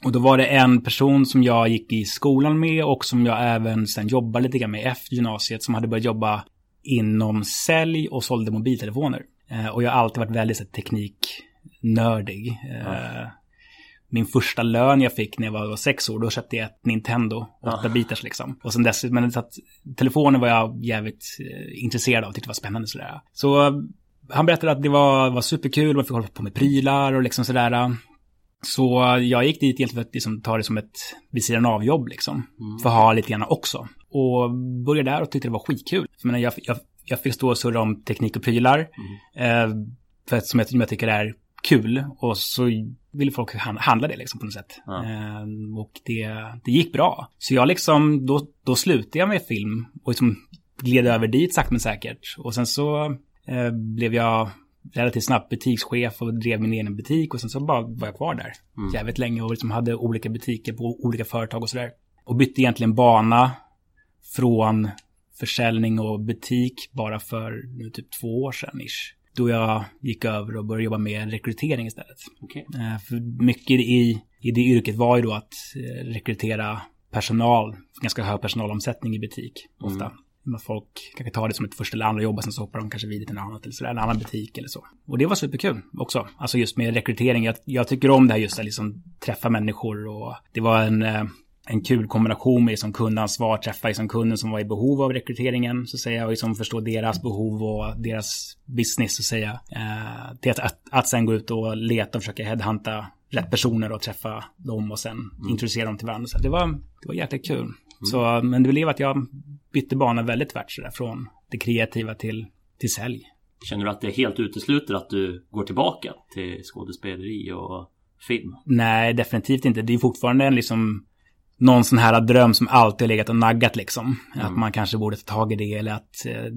Och då var det en person som jag gick i skolan med och som jag även sen jobbade lite grann med efter gymnasiet som hade börjat jobba inom sälj och sålde mobiltelefoner. Eh, och jag har alltid varit väldigt så, tekniknördig. Eh, Min första lön jag fick när jag var sex år, då köpte jag ett Nintendo, 8 bitars liksom. Och sen dess, men så att telefonen var jag jävligt eh, intresserad av, tyckte det var spännande sådär. Så han berättade att det var, var superkul, man fick hålla på med prylar och liksom sådär. Så jag gick dit egentligen för att liksom ta det som ett vid sidan av jobb liksom. För att ha lite grann också. Och började där och tyckte det var skitkul. Jag, menar, jag, jag, jag fick stå och surra om teknik och prylar. Eh, för att, som jag, jag tycker är kul. Och så ville folk han- handla det liksom på något sätt. Ja. Eh, och det, det gick bra. Så jag liksom, då, då slutade jag med film. Och liksom gled över dit sakta men säkert. Och sen så eh, blev jag relativt snabbt butikschef och drev min egen butik och sen så bara var jag kvar där jävligt länge och liksom hade olika butiker på olika företag och sådär. Och bytte egentligen bana från försäljning och butik bara för nu typ två år sedan ish. Då jag gick över och började jobba med rekrytering istället. Okej. Eh, För mycket i, i det yrket var ju då att eh, rekrytera personal, ganska hög personalomsättning i butik ofta. Mm. Att folk kanske tar det som ett första eller andra jobb och sen så hoppar de kanske vidare till en annan, eller sådär, en annan butik eller så. Och det var superkul också. Alltså just med rekrytering. Jag, jag tycker om det här just att liksom träffa människor och det var en, eh, en kul kombination med som kundansvar, träffa liksom kunden som var i behov av rekryteringen, så säga, och liksom förstå deras behov och deras business, så säga. Eh, till att, att, att sen gå ut och leta och försöka headhunta rätt personer och träffa dem och sen introducera dem till varandra. Så det var, det var jäkligt kul. Så, men det blev att jag bytte bana väldigt tvärt sådär, från det kreativa till, till sälj. Känner du att det helt uteslutet att du går tillbaka till skådespeleri och film? Nej, definitivt inte. Det är fortfarande en liksom någon sån här dröm som alltid har legat och naggat liksom. Att man kanske borde ta tag i det eller att eh,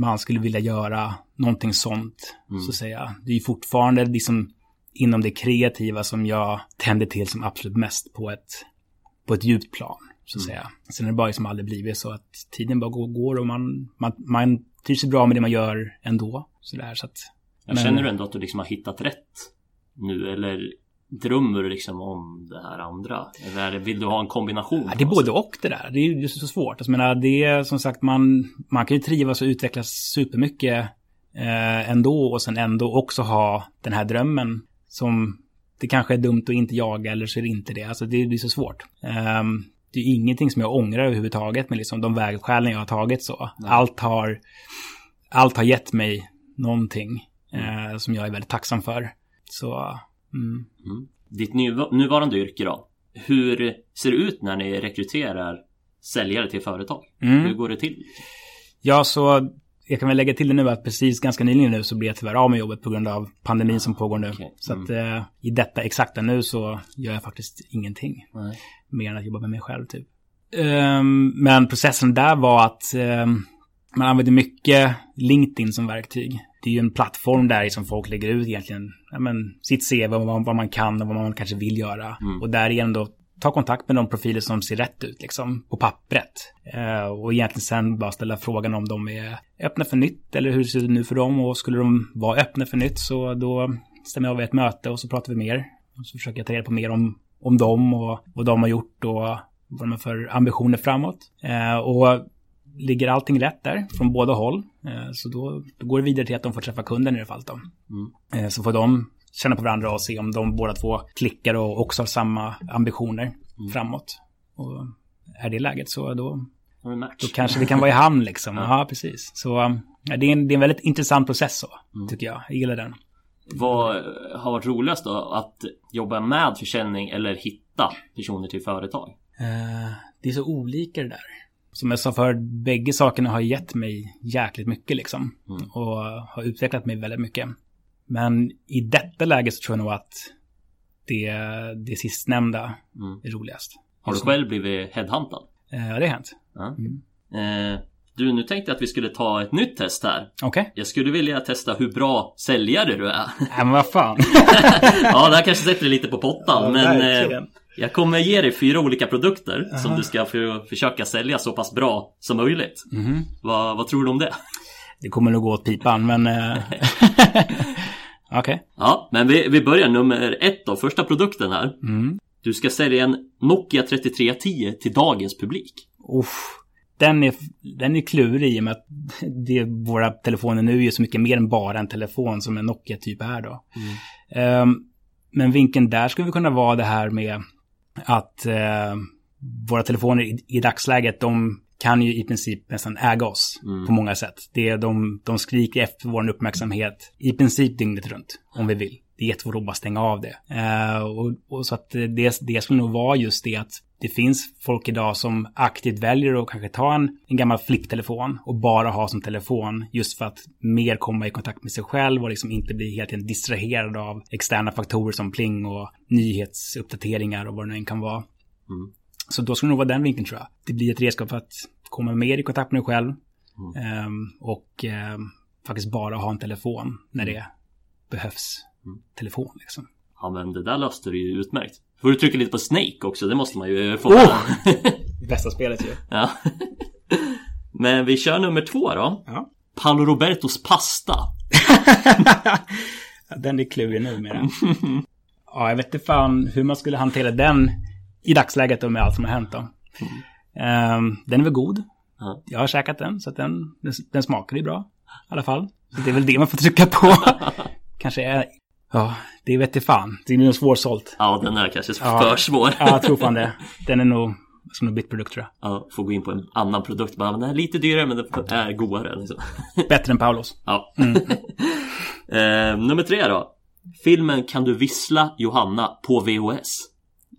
man skulle vilja göra någonting sånt. Så att säga. Det är ju fortfarande liksom inom det kreativa som jag tänder till som absolut mest på ett, på ett djupt plan. Så att säga. Sen är det bara liksom aldrig blivit så att tiden bara går, och man, man, man trivs bra med det man gör ändå. Så där, så att, Men- Känner du ändå att du liksom har hittat rätt nu eller drömmer du liksom om det här andra? Eller är det- vill du ha en kombination? Ja, det är både och det där. Det är ju så svårt. Alltså, menar, det är som sagt, man, man kan ju trivas och utvecklas supermycket eh, ändå och sen ändå också ha den här drömmen som det kanske är dumt att inte jaga eller så är det inte det. Alltså det blir så svårt. Ehm, det är ju ingenting som jag ångrar överhuvudtaget med liksom de vägskälen jag har tagit så. Allt har, allt har gett mig någonting eh, som jag är väldigt tacksam för. Så, mm. Ditt nuv- nuvarande yrke då? Hur ser det ut när ni rekryterar säljare till företag? Mm. Hur går det till? Ja, så jag kan väl lägga till det nu att precis ganska nyligen nu så blir jag tyvärr av med jobbet på grund av pandemin som pågår nu. okej. Så att eh, i detta exakta nu så gör jag faktiskt ingenting. Nej. Mer än att jobba med mig själv typ. Ehm, men processen där var att ehm, man använder mycket LinkedIn som verktyg. Det är ju en plattform där som folk lägger ut egentligen ja, men, sitt CV vad, vad man kan och vad man kanske vill göra. Och därigenom då ta kontakt med de profiler som ser rätt ut liksom på pappret. Eh, och egentligen sen bara ställa frågan om de är öppna för nytt eller hur ser det nu för dem och skulle de vara öppna för nytt så då stämmer jag av ett möte och så pratar vi mer. Och så försöker jag ta reda på mer om, om dem och vad de har gjort och vad de har för ambitioner framåt. Eh, och ligger allting rätt där från båda håll eh, så då, då går det vidare till att de får träffa kunden i det fallet då. Eh, så får de känna på varandra och se om de båda två klickar och också har samma ambitioner framåt. Och är det läget så då, då kanske vi kan vara i hamn liksom. [LAUGHS] Ja, precis. Så um, ja, det, är en, det är en väldigt intressant process så, tycker jag. Jag gillar den. Vad har varit roligast då? Att jobba med försäljning eller hitta personer till företag? Eh, det är så olika det där. Som jag sa för bägge sakerna har gett mig jäkligt mycket liksom. Och har utvecklat mig väldigt mycket. Men i detta läge så tror jag nog att det, det sistnämnda är roligast. Har du själv blivit headhuntad? Eh, Ja, det har hänt. Ja. Eh, du, nu tänkte jag att vi skulle ta ett nytt test här. Okej. Jag skulle vilja testa hur bra säljare du är. Nej, men vad fan. [LAUGHS] ja, det här kanske sätter dig lite på pottan. Ja, men eh, jag kommer ge dig fyra olika produkter som du ska för, försöka sälja så pass bra som möjligt. Mhm. Vad, vad tror du om det? Det kommer nog gå åt pipan, men... eh, [LAUGHS] Okej. Ja, men vi, vi börjar nummer ett då. Första produkten här. Mm. Du ska sälja en Nokia 3310 till dagens publik. Uff. Den är, den är klurig i och med att det, våra telefoner nu är så mycket mer än bara en telefon som en Nokia typ är då. Ehm, men vinkeln där skulle vi kunna vara det här med att eh, våra telefoner i, i dagsläget, de kan ju i princip nästan äga oss på många sätt. Det är de, de skriker efter vår uppmärksamhet i princip dygnet runt, om vi vill. Det är jättesvårt att bara stänga av det. Eh, och, och så att det, det skulle nog vara just det att det finns folk idag som aktivt väljer att kanske ta en, en gammal flipptelefon och bara ha som telefon just för att mer komma i kontakt med sig själv och liksom inte bli helt enkelt distraherad av externa faktorer som pling och nyhetsuppdateringar och vad det nu än kan vara. Så då skulle det nog vara den vinkeln tror jag. Det blir ett redskap för att komma mer i kontakt med dig själv. Ehm, och ehm, faktiskt bara ha en telefon när det behövs telefon liksom. Ja men det där löste du ju utmärkt. Får du trycka lite på Snake också, det måste man ju få. Oh! [LAUGHS] Bästa spelet ju. ja. [LAUGHS] Men vi kör nummer två då. Ja. Paolo Robertos pasta. [LAUGHS] Den är klurig numera. ja, jag vet inte fan hur man skulle hantera den i dagsläget och med allt som har hänt då. Ehm, den är väl god. Ja. Jag har käkat den, så att den, den, den smakar ju bra. I alla fall. Så det är väl det man får trycka på. Kanske är... Ja, det vet jag fan. Det är nog svårsålt. Ja den är kanske Ja. för svår. Ja, jag tror fan det. Den är nog som en bitprodukt tror jag. Ja, får gå in på en annan produkt. Bara, men den är lite dyrare men den är godare. Liksom. Bättre än Paulos. Ja. [LAUGHS] eh, nummer tre då. Filmen Kan du vissla Johanna på VHS?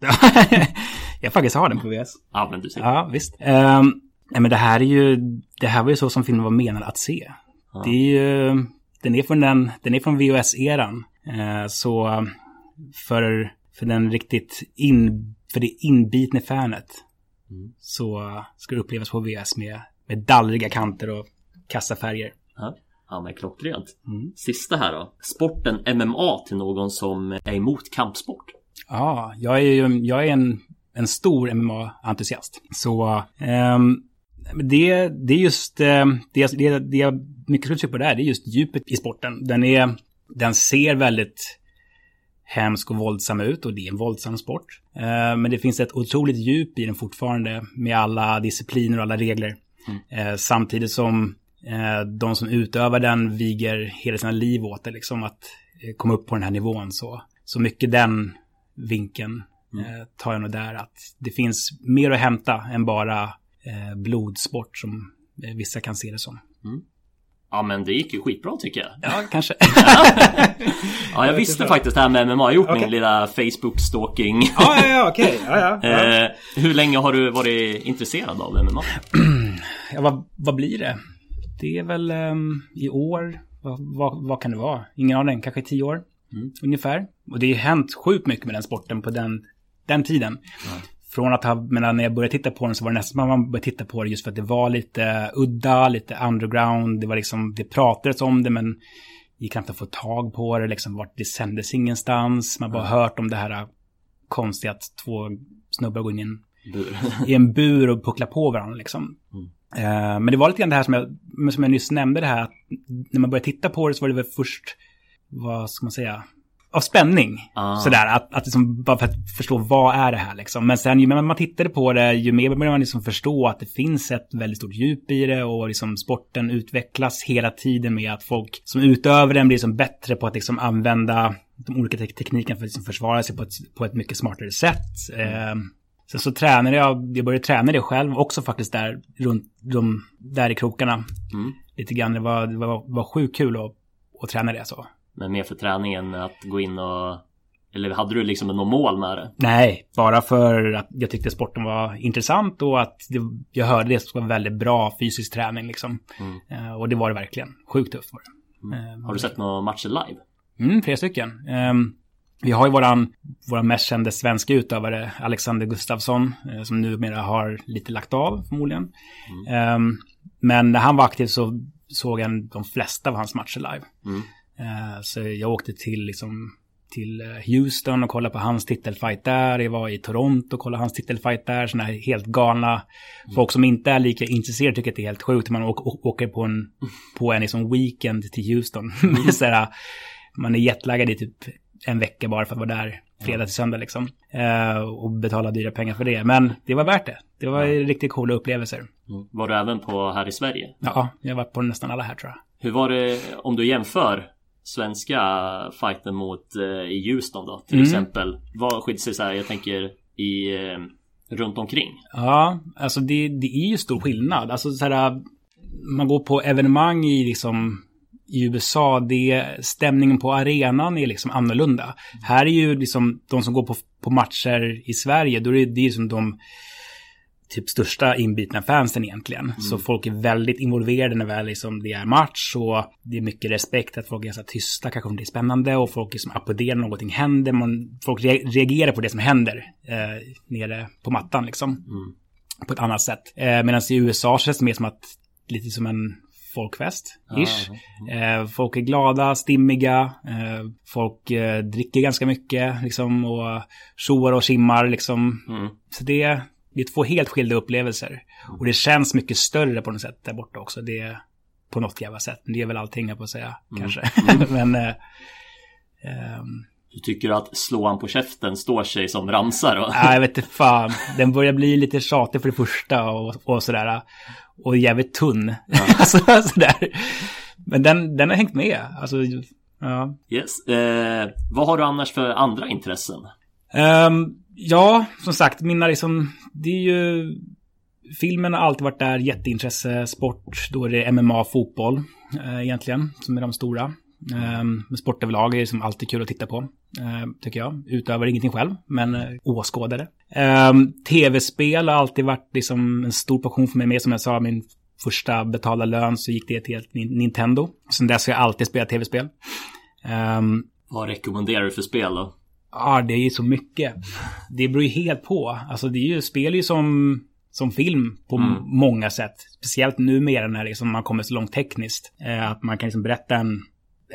[LAUGHS] jag faktiskt har den på VS. Ja men du ser. Ja, visst. Um, nej, men det här är ju... Det här var ju så som filmen var menad att se. Det är ju... Den är från den... Den är från VHS-eran. Eh, så för, för den riktigt in, för det inbitne fanet Mm. så ska det upplevas på VS med, med dallriga kanter och kassafärger. Ja, ja men klockrent. Mm. Sista här då. Sporten MMA till någon som är emot kampsport. Ja, jag är ju jag är en, en stor MMA-entusiast. Så ehm, det, det är just eh, det, det, det jag mycket skulle på där, det är just djupet i sporten. Den, är, den ser väldigt hemsk och våldsam ut och det är en våldsam sport. Eh, men det finns ett otroligt djup i den fortfarande med alla discipliner och alla regler. Eh, samtidigt som eh, de som utövar den viger hela sina liv åt det, liksom att komma upp på den här nivån. Så, så mycket den vinkeln eh, tar jag nog där att det finns mer att hämta än bara blodsport som vissa kan se det som. Ja men det gick ju skitbra tycker jag. Ja, kanske. [LAUGHS] Ja jag visste faktiskt det här med MMA. Jag har gjort Okej. min lilla Facebook-stalking. ja, ja, ja, okej. [LAUGHS] Ja, ja. ja. Eh, hur länge har du varit intresserad av MMA? [CLEARS THROAT] ja vad, vad blir det? Det är väl ehm, i år, vad, vad, vad kan det vara? Ingen aning, kanske tio år ungefär. Och det har hänt sjukt mycket med den sporten på den, den tiden. Från att ha, men när jag började titta på den så var det nästan som att man började titta på det just för att det var lite udda, lite underground. Det var liksom, det pratades om det men gick knappt att få tag på det, liksom vart det sändes ingenstans. Man bara hört om det här konstiga att två snubbar går in i en Bur. [LAUGHS] i en bur och puckla på varandra liksom. Eh, men det var lite grann det här som jag, som jag nyss nämnde det här att när man började titta på det så var det väl först, vad ska man säga, av spänning. Ah. Sådär, att, att liksom, bara för att förstå vad är det här liksom. Men sen ju mer man tittade på det, ju mer började man liksom förstå att det finns ett väldigt stort djup i det och liksom sporten utvecklas hela tiden med att folk som utövar den blir liksom bättre på att liksom använda de olika te- teknikerna för att liksom försvara sig på ett, på ett mycket smartare sätt. Eh, Sen så tränade jag, jag började träna det själv också faktiskt där, runt de, där i krokarna. Mm. Lite grann, det var, det var, var sjukt kul att, att träna det så. Men mer för träningen att gå in och... Eller hade du liksom något mål med det? Nej, bara för att jag tyckte sporten var intressant och att det, jag hörde det som var väldigt bra fysisk träning liksom. Eh, och det var det verkligen. Sjukt tufft var det. Eh, Har du sett några matcher live? Mm, flera stycken. Ehm, vi har ju våran, våran mest kände svenska utövare, Alexander Gustafsson, eh, som numera har lite lagt av förmodligen. Ehm, men när han var aktiv så såg jag de flesta av hans matcher live. Mm. Eh, så jag åkte till, liksom, till eh, Houston och kollade på hans titelfight där. Jag var i Toronto och kollade hans titelfight där. Sådana här helt galna folk som inte är lika intresserade tycker att det är helt sjukt. Man åker, på en, på en liksom weekend till Houston. [LAUGHS] så här, man är jetlaggad i typ en vecka bara för att vara där fredag till söndag liksom. Eh, och betala dyra pengar för det. Men det var värt det. Det var riktigt coola upplevelser. Var du även på här i Sverige? Ja, jag har varit på nästan alla här tror jag. Hur var det om du jämför svenska fighten mot eh, i Houston då till Mm. exempel? Vad skiljer sig så här, jag tänker i eh, runt omkring? Ja, alltså det, det är ju stor skillnad. Alltså så här, man går på evenemang i liksom i USA, det, stämningen på arenan är liksom annorlunda. Här är ju liksom de som går på, på matcher i Sverige, då är det, det är som de typ största inbitna fansen egentligen. Så folk är väldigt involverade när väl liksom det är match och det är mycket respekt att folk är så tysta, kanske om det är spännande och folk liksom applåderar när någonting händer. Man, folk re- reagerar på det som händer eh, nere på mattan liksom. På ett annat sätt. Eh, Medan i USA känns det mer som att lite som en folkfest, ish. Eh, folk är glada, stimmiga, eh, folk eh, dricker ganska mycket liksom och tjoar och simmar liksom. Mm. Så det, det är två helt skilda upplevelser. Och det känns mycket större på något sätt där borta också. Det är på något jävla sätt. Det är väl allting jag på att säga, kanske. [LAUGHS] Men... Eh, ehm, Du tycker att slå han på käften står sig som ramsar då? Nej, jag vet inte fan. Den börjar bli lite tjatig för det första och, och sådär. Och jävligt tunn. [LAUGHS] alltså, sådär. Men den, den har hängt med. Alltså, ja. Yes. Eh, vad har du annars för andra intressen? Ehm, ja, som sagt, mina liksom, det är ju... Filmen har alltid varit där, jätteintresse, sport, då är det MMA, fotboll eh, egentligen, som är de stora. Eh, men sport överlag är liksom alltid kul att titta på, eh, tycker jag. Utövar ingenting själv, men eh, åskådare. Ehm, tv-spel har alltid varit liksom en stor passion för mig, med som jag sa, min första betalda lön så gick det till Nintendo. Sen dess har jag alltid spelat tv-spel. Ehm, Vad rekommenderar du för spel då? Ja, det är ju så mycket. Det beror ju helt på. Alltså det är ju, spel är ju som, som film på Mm. många sätt. Speciellt numera när liksom man kommer så långt tekniskt. Eh, att man kan liksom berätta en,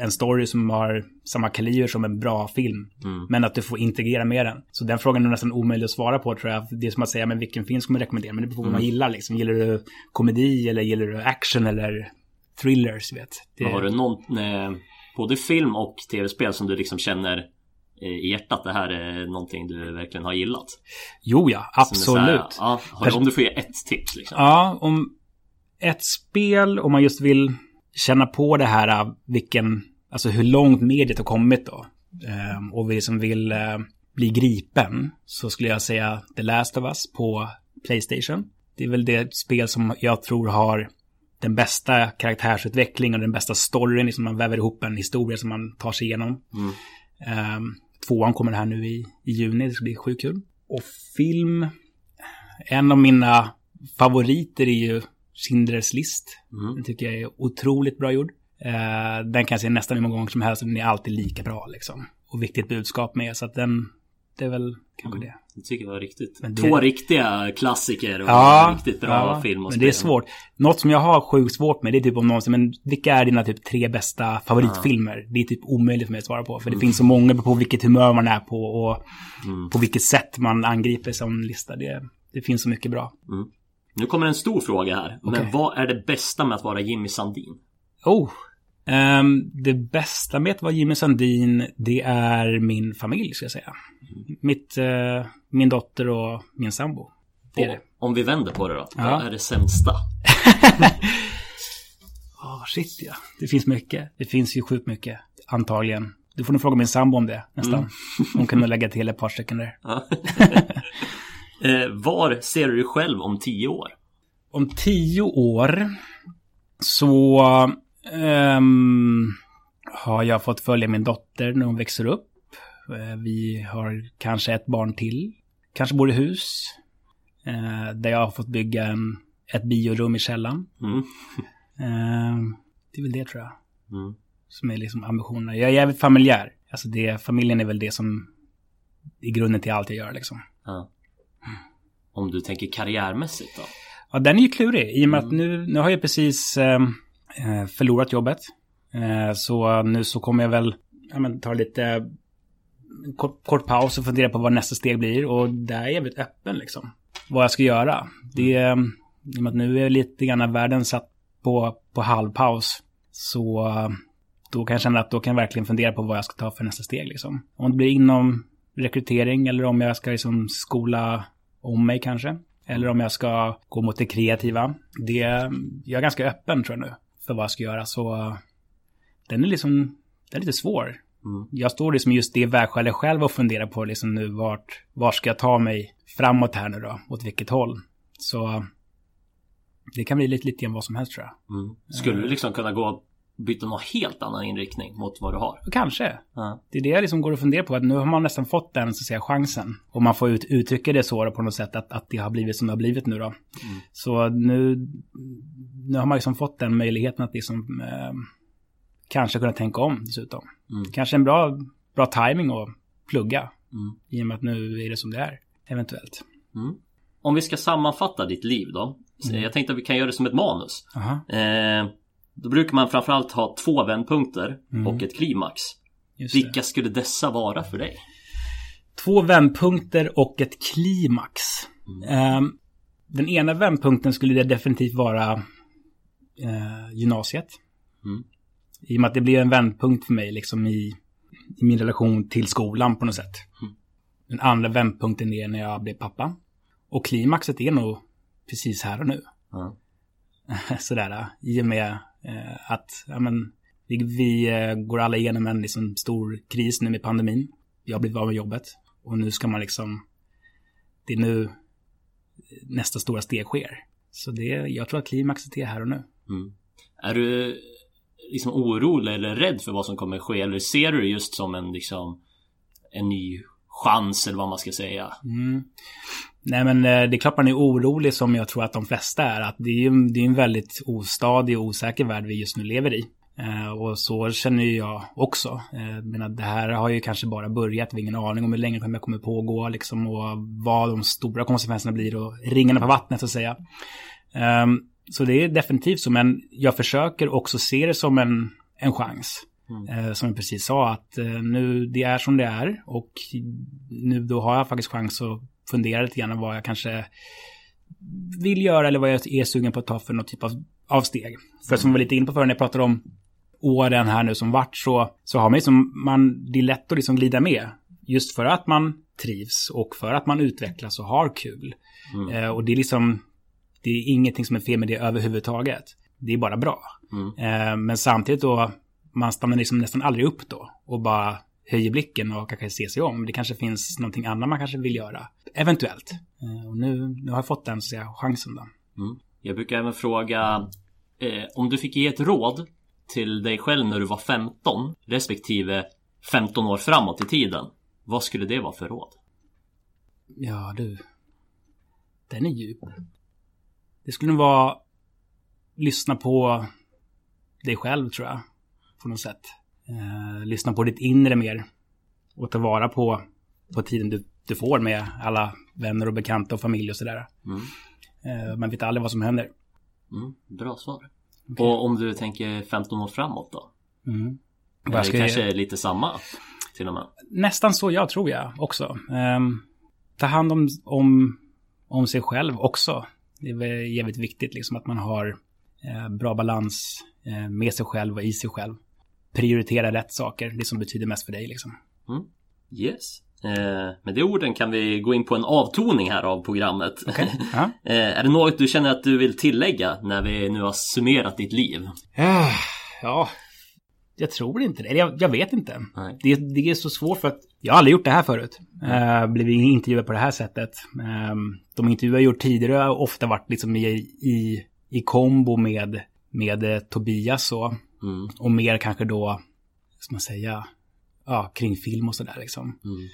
en story som har samma kaliber som en bra film. Mm. Men att du får integrera med den. Så den frågan är nästan omöjlig att svara på tror jag. Det är som att säga, men vilken film ska man rekommendera? Men det beror på vad man gillar liksom. Gillar du komedi eller gillar du action eller thrillers, vet? Det, Men Har du någon, eh, både film och tv-spel som du liksom känner i hjärtat det här är någonting du verkligen har gillat? Jo, ja, så här, absolut. ja, om du får ge ett tips liksom. Ja, om ett spel, om man just vill känna på det här, äh, vilken, alltså hur långt mediet har kommit då. Ehm, och vi som vill eh, bli gripen, så skulle jag säga The Last of Us på Playstation. Det är väl det spel som jag tror har den bästa karaktärsutvecklingen och den bästa storyn, liksom man väver ihop en historia som man tar sig igenom. Mm. Ehm, tvåan kommer här nu i, i juni, det ska bli sjukt kul. Och film, en av mina favoriter är ju Schindler's list. Mm. Den tycker jag är otroligt bra gjord. Eh, den kan jag se nästan hur många gånger som helst den är alltid lika bra liksom. Och viktigt budskap med, så att den, det är väl kanske det. Det tycker jag var riktigt. Men det- Två riktiga klassiker och Ja, riktigt bra ja, film och men det är svårt. Något som jag har sjukt svårt med, det är typ om någon säger, men vilka är dina typ tre bästa favoritfilmer? Det är typ omöjligt för mig att svara på, för det finns så många på vilket humör man är på och Mm. på vilket sätt man angriper som lista. Det, det finns så mycket bra. Nu kommer en stor fråga här. Okej. Men vad är det bästa med att vara Jimmy Sandin? Oh. Ehm, det bästa med att vara Jimmy Sandin, det är min familj, ska jag säga. Mitt, eh, min dotter och min sambo. Det är det. Om vi vänder på det då. Ja. Vad är det sämsta? Åh, [LAUGHS] shit ja. Det finns mycket. Det finns ju sjukt mycket. Antagligen. Du får nog fråga min sambo om det, nästan. Hon kan nog lägga till ett par stycken där. [LAUGHS] Eh, var ser du dig själv om tio år? Om tio år så ehm, har jag fått följa min dotter när hon växer upp. Eh, Vi har kanske ett barn till. Kanske bor i hus. Eh, där jag har fått bygga en, ett biorum i källaren. Mm. Eh, det är väl det tror jag. Mm. Som är liksom ambitionerna. Jag är jävligt familjär. Alltså det, familjen är väl det som är grunden till allt jag gör liksom. Ja. Om du tänker karriärmässigt då? Ja, den är ju klurig. I och med att nu, nu har jag precis eh, Eh, förlorat jobbet. Eh, så nu så kommer jag väl ja, men, ta lite kort, kort paus och fundera på vad nästa steg blir. Och där är jag väldigt öppen liksom. Vad jag ska göra. Det är, i och med att nu är lite grann världen satt på, på halvpaus. Så eh, då kan jag känna att då kan jag verkligen fundera på vad jag ska ta för nästa steg liksom. Om det blir inom rekrytering eller om jag ska liksom skola om mig kanske. Eller om jag ska gå mot det kreativa. Det, jag är ganska öppen tror jag nu. För vad jag ska göra. Så eh, den är liksom, den är lite svår. Mm. Jag står liksom just det vägskälet själv och funderar på liksom nu vart, var ska jag ta mig framåt här nu då? Åt vilket håll? Så det kan bli lite, lite grann vad som helst tror jag. Mm. Skulle du liksom kunna gå byta någon helt annan inriktning mot vad du har? Kanske. Ja. Det är det jag liksom går och funderar på. Att nu har man nästan fått den så att säga, chansen. Och man får ut, uttrycka det så på något sätt att, att det har blivit som det har blivit nu då. Så nu, nu har man liksom fått den möjligheten att liksom eh, kanske kunna tänka om dessutom. Mm. Kanske en bra, bra timing att plugga. Mm. I och med att nu är det som det är. Eventuellt. Mm. Om vi ska sammanfatta ditt liv då. Mm. Jag tänkte att vi kan göra det som ett manus. Aha, Eh, då brukar man framförallt ha två vändpunkter Mm. och ett klimax. Vilka skulle dessa vara för dig? Två vändpunkter och ett klimax. Ehm, den ena vändpunkten skulle det definitivt vara eh, gymnasiet. Mm. I och med att det blir en vändpunkt för mig liksom i, i min relation till skolan på något sätt. Mm. Den andra vändpunkten är när jag blev pappa. Och klimaxet är nog precis här och nu. Ja. [LAUGHS] Sådär, i och med eh, att ja, men, vi, vi eh, går alla igenom en liksom, stor kris nu med pandemin. Jag har blivit av med jobbet. Och nu ska man liksom... Det är nu nästa stora steg sker. Så det, jag tror att klimaxet är här och nu. Mm. Är du liksom orolig eller rädd för vad som kommer ske? Eller ser du det just som en liksom en ny chans eller vad man ska säga? Mm. Nej men eh, det är klart man är orolig som jag tror att de flesta är. Att det är ju det är en väldigt ostadig och osäker värld vi just nu lever i. Eh, och så känner jag också. Eh, men det här har ju kanske bara börjat. Vi har ingen aning om hur länge det kommer pågå liksom, och vad de stora konsekvenserna blir och ringarna på vattnet så att säga. Um, så det är definitivt så, men jag försöker också se det som en, en chans. Mm. Som jag precis sa, att nu det är som det är och nu då har jag faktiskt chans att fundera lite grann vad jag kanske vill göra eller vad jag är sugen på att ta för något typ av, av steg. För som vi var lite inne på förr när jag pratade om åren här nu som vart så, så har man liksom, man, det är lätt att liksom glida med. Just för att man trivs och för att man utvecklas och har kul. Mm. Eh, och det är liksom, det är ingenting som är fel med det överhuvudtaget. Det är bara bra. Mm. Eh, men samtidigt då, man stannar liksom nästan aldrig upp då och bara höjer blicken och kanske ser sig om. Det kanske finns någonting annat man kanske vill göra. Eventuellt. Eh, och nu, nu har jag fått den så säga, chansen då. Mm. Jag brukar även fråga eh, om du fick ge ett råd till dig själv när du var 15 respektive 15 år framåt i tiden. Vad skulle det vara för råd? Ja du. Den är djup. Det skulle nog vara lyssna på dig själv tror jag. På något sätt. Lyssna på ditt inre mer. Och ta vara på, på tiden du, du får med alla vänner och bekanta och familj och sådär. Mm. Eh, man vet aldrig vad som händer. Mm, bra svar. Okay. Och om du tänker 15 år framåt då? Mm. Det kanske jag... lite samma till och med? Nästan så jag tror jag också. Um, ta hand om, om, om sig själv också. Det är jävligt viktigt liksom att man har eh, bra balans eh, med sig själv och i sig själv. Prioritera rätt saker, det som betyder mest för dig liksom. Mm. Yes. Eh, med de orden kan vi gå in på en avtoning här av programmet. Okay. [LAUGHS] Uh är det något du känner att du vill tillägga när vi nu har summerat ditt liv? Ja, ja jag tror inte det. Jag, jag vet inte. Det, det, är så svårt för att jag har aldrig gjort det här förut. Mm. Uh, blivit intervjuad på det här sättet. Um, de intervjuer jag gjort tidigare har ofta varit liksom i, i, i kombo med, med uh, Tobias och, mm. och mer kanske då, ska man säga, ja, kring film och sådär liksom. Mm.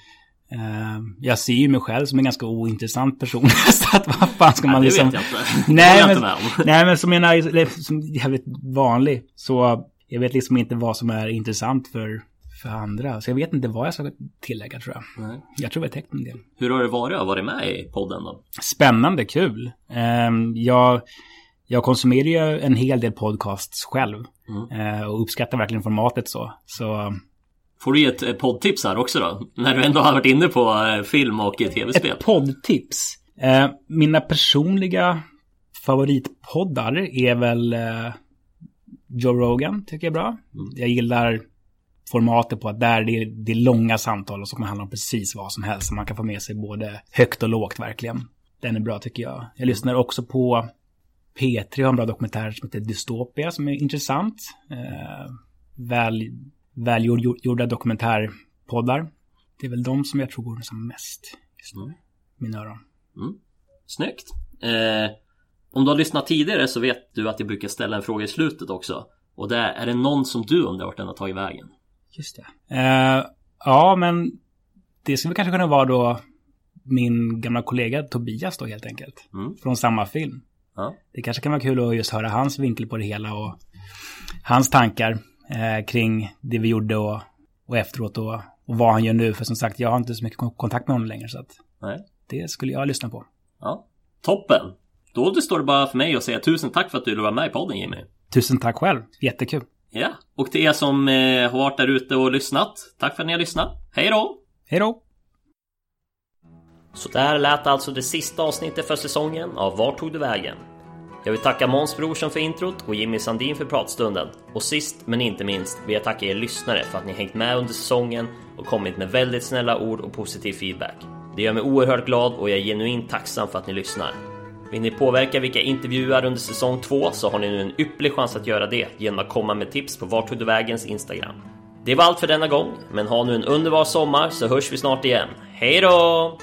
Uh, jag ser ju mig själv som en ganska ointressant person. [LAUGHS] så att vad fan ska man ja, liksom... Det vet jag inte. [LAUGHS] nej, men, [LAUGHS] nej, men som menar, som jävligt vanlig. Så jag vet liksom inte vad som är intressant för, för andra. Så jag vet inte vad jag ska tillägga tror jag. Nej. Jag tror vi har täckt en del. Hur har det varit att vara med i podden då? Spännande, kul. Um, jag, jag konsumerar ju en hel del podcasts själv. Mm. Uh, och uppskattar verkligen formatet så. Så Får du ge ett poddtips här också då? När du ändå har varit inne på eh, film och tv-spel. Ett poddtips? Eh, mina personliga favoritpoddar är väl eh, Joe Rogan, tycker jag är bra. Mm. Jag gillar formatet på att där det är, det är långa samtal och så kan man handla om precis vad som helst. Så man kan få med sig både högt och lågt verkligen. Den är bra tycker jag. Jag lyssnar också på P3 har en bra dokumentär som heter Dystopia som är intressant. Eh, väl välgjorda dokumentärpoddar. Det är väl de som jag tror går som mest just nu. Mm. Mina öron. Mm. Snyggt. Eh, om du har lyssnat tidigare så vet du att jag brukar ställa en fråga i slutet också. Och det är, är det någon som du undrar vart den har tagit vägen? Just det. Eh, ja, men det skulle kanske kunna vara då min gamla kollega Tobias då helt enkelt. Mm. Från samma film. Ja. Det kanske kan vara kul att just höra hans vinkel på det hela och hans tankar eh, kring det vi gjorde och, och efteråt och, och vad han gör nu. För som sagt, jag har inte så mycket kontakt med honom längre. Så att Nej. det skulle jag lyssna på. Ja, Toppen! Då det står det bara för mig att säga tusen tack för att du ville vara med i podden Jimmy. Tusen tack själv, jättekul. Ja, och till er som eh, har varit där ute och lyssnat. Tack för att ni har lyssnat. Hej då! Hej då! Så där lät alltså det sista avsnittet för säsongen av Vart tog du vägen? Jag vill tacka Måns Brorsson för introt och Jimmy Sandin för pratstunden. Och sist men inte minst vill jag tacka er lyssnare för att ni hängt med under säsongen och kommit med väldigt snälla ord och positiv feedback. Det gör mig oerhört glad och jag är genuint tacksam för att ni lyssnar. Vill ni påverka vilka intervjuer under säsong 2 så har ni nu en ypperlig chans att göra det genom att komma med tips på Vart tog du vägens Instagram. Det var allt för denna gång, men ha nu en underbar sommar så hörs vi snart igen. Hej då!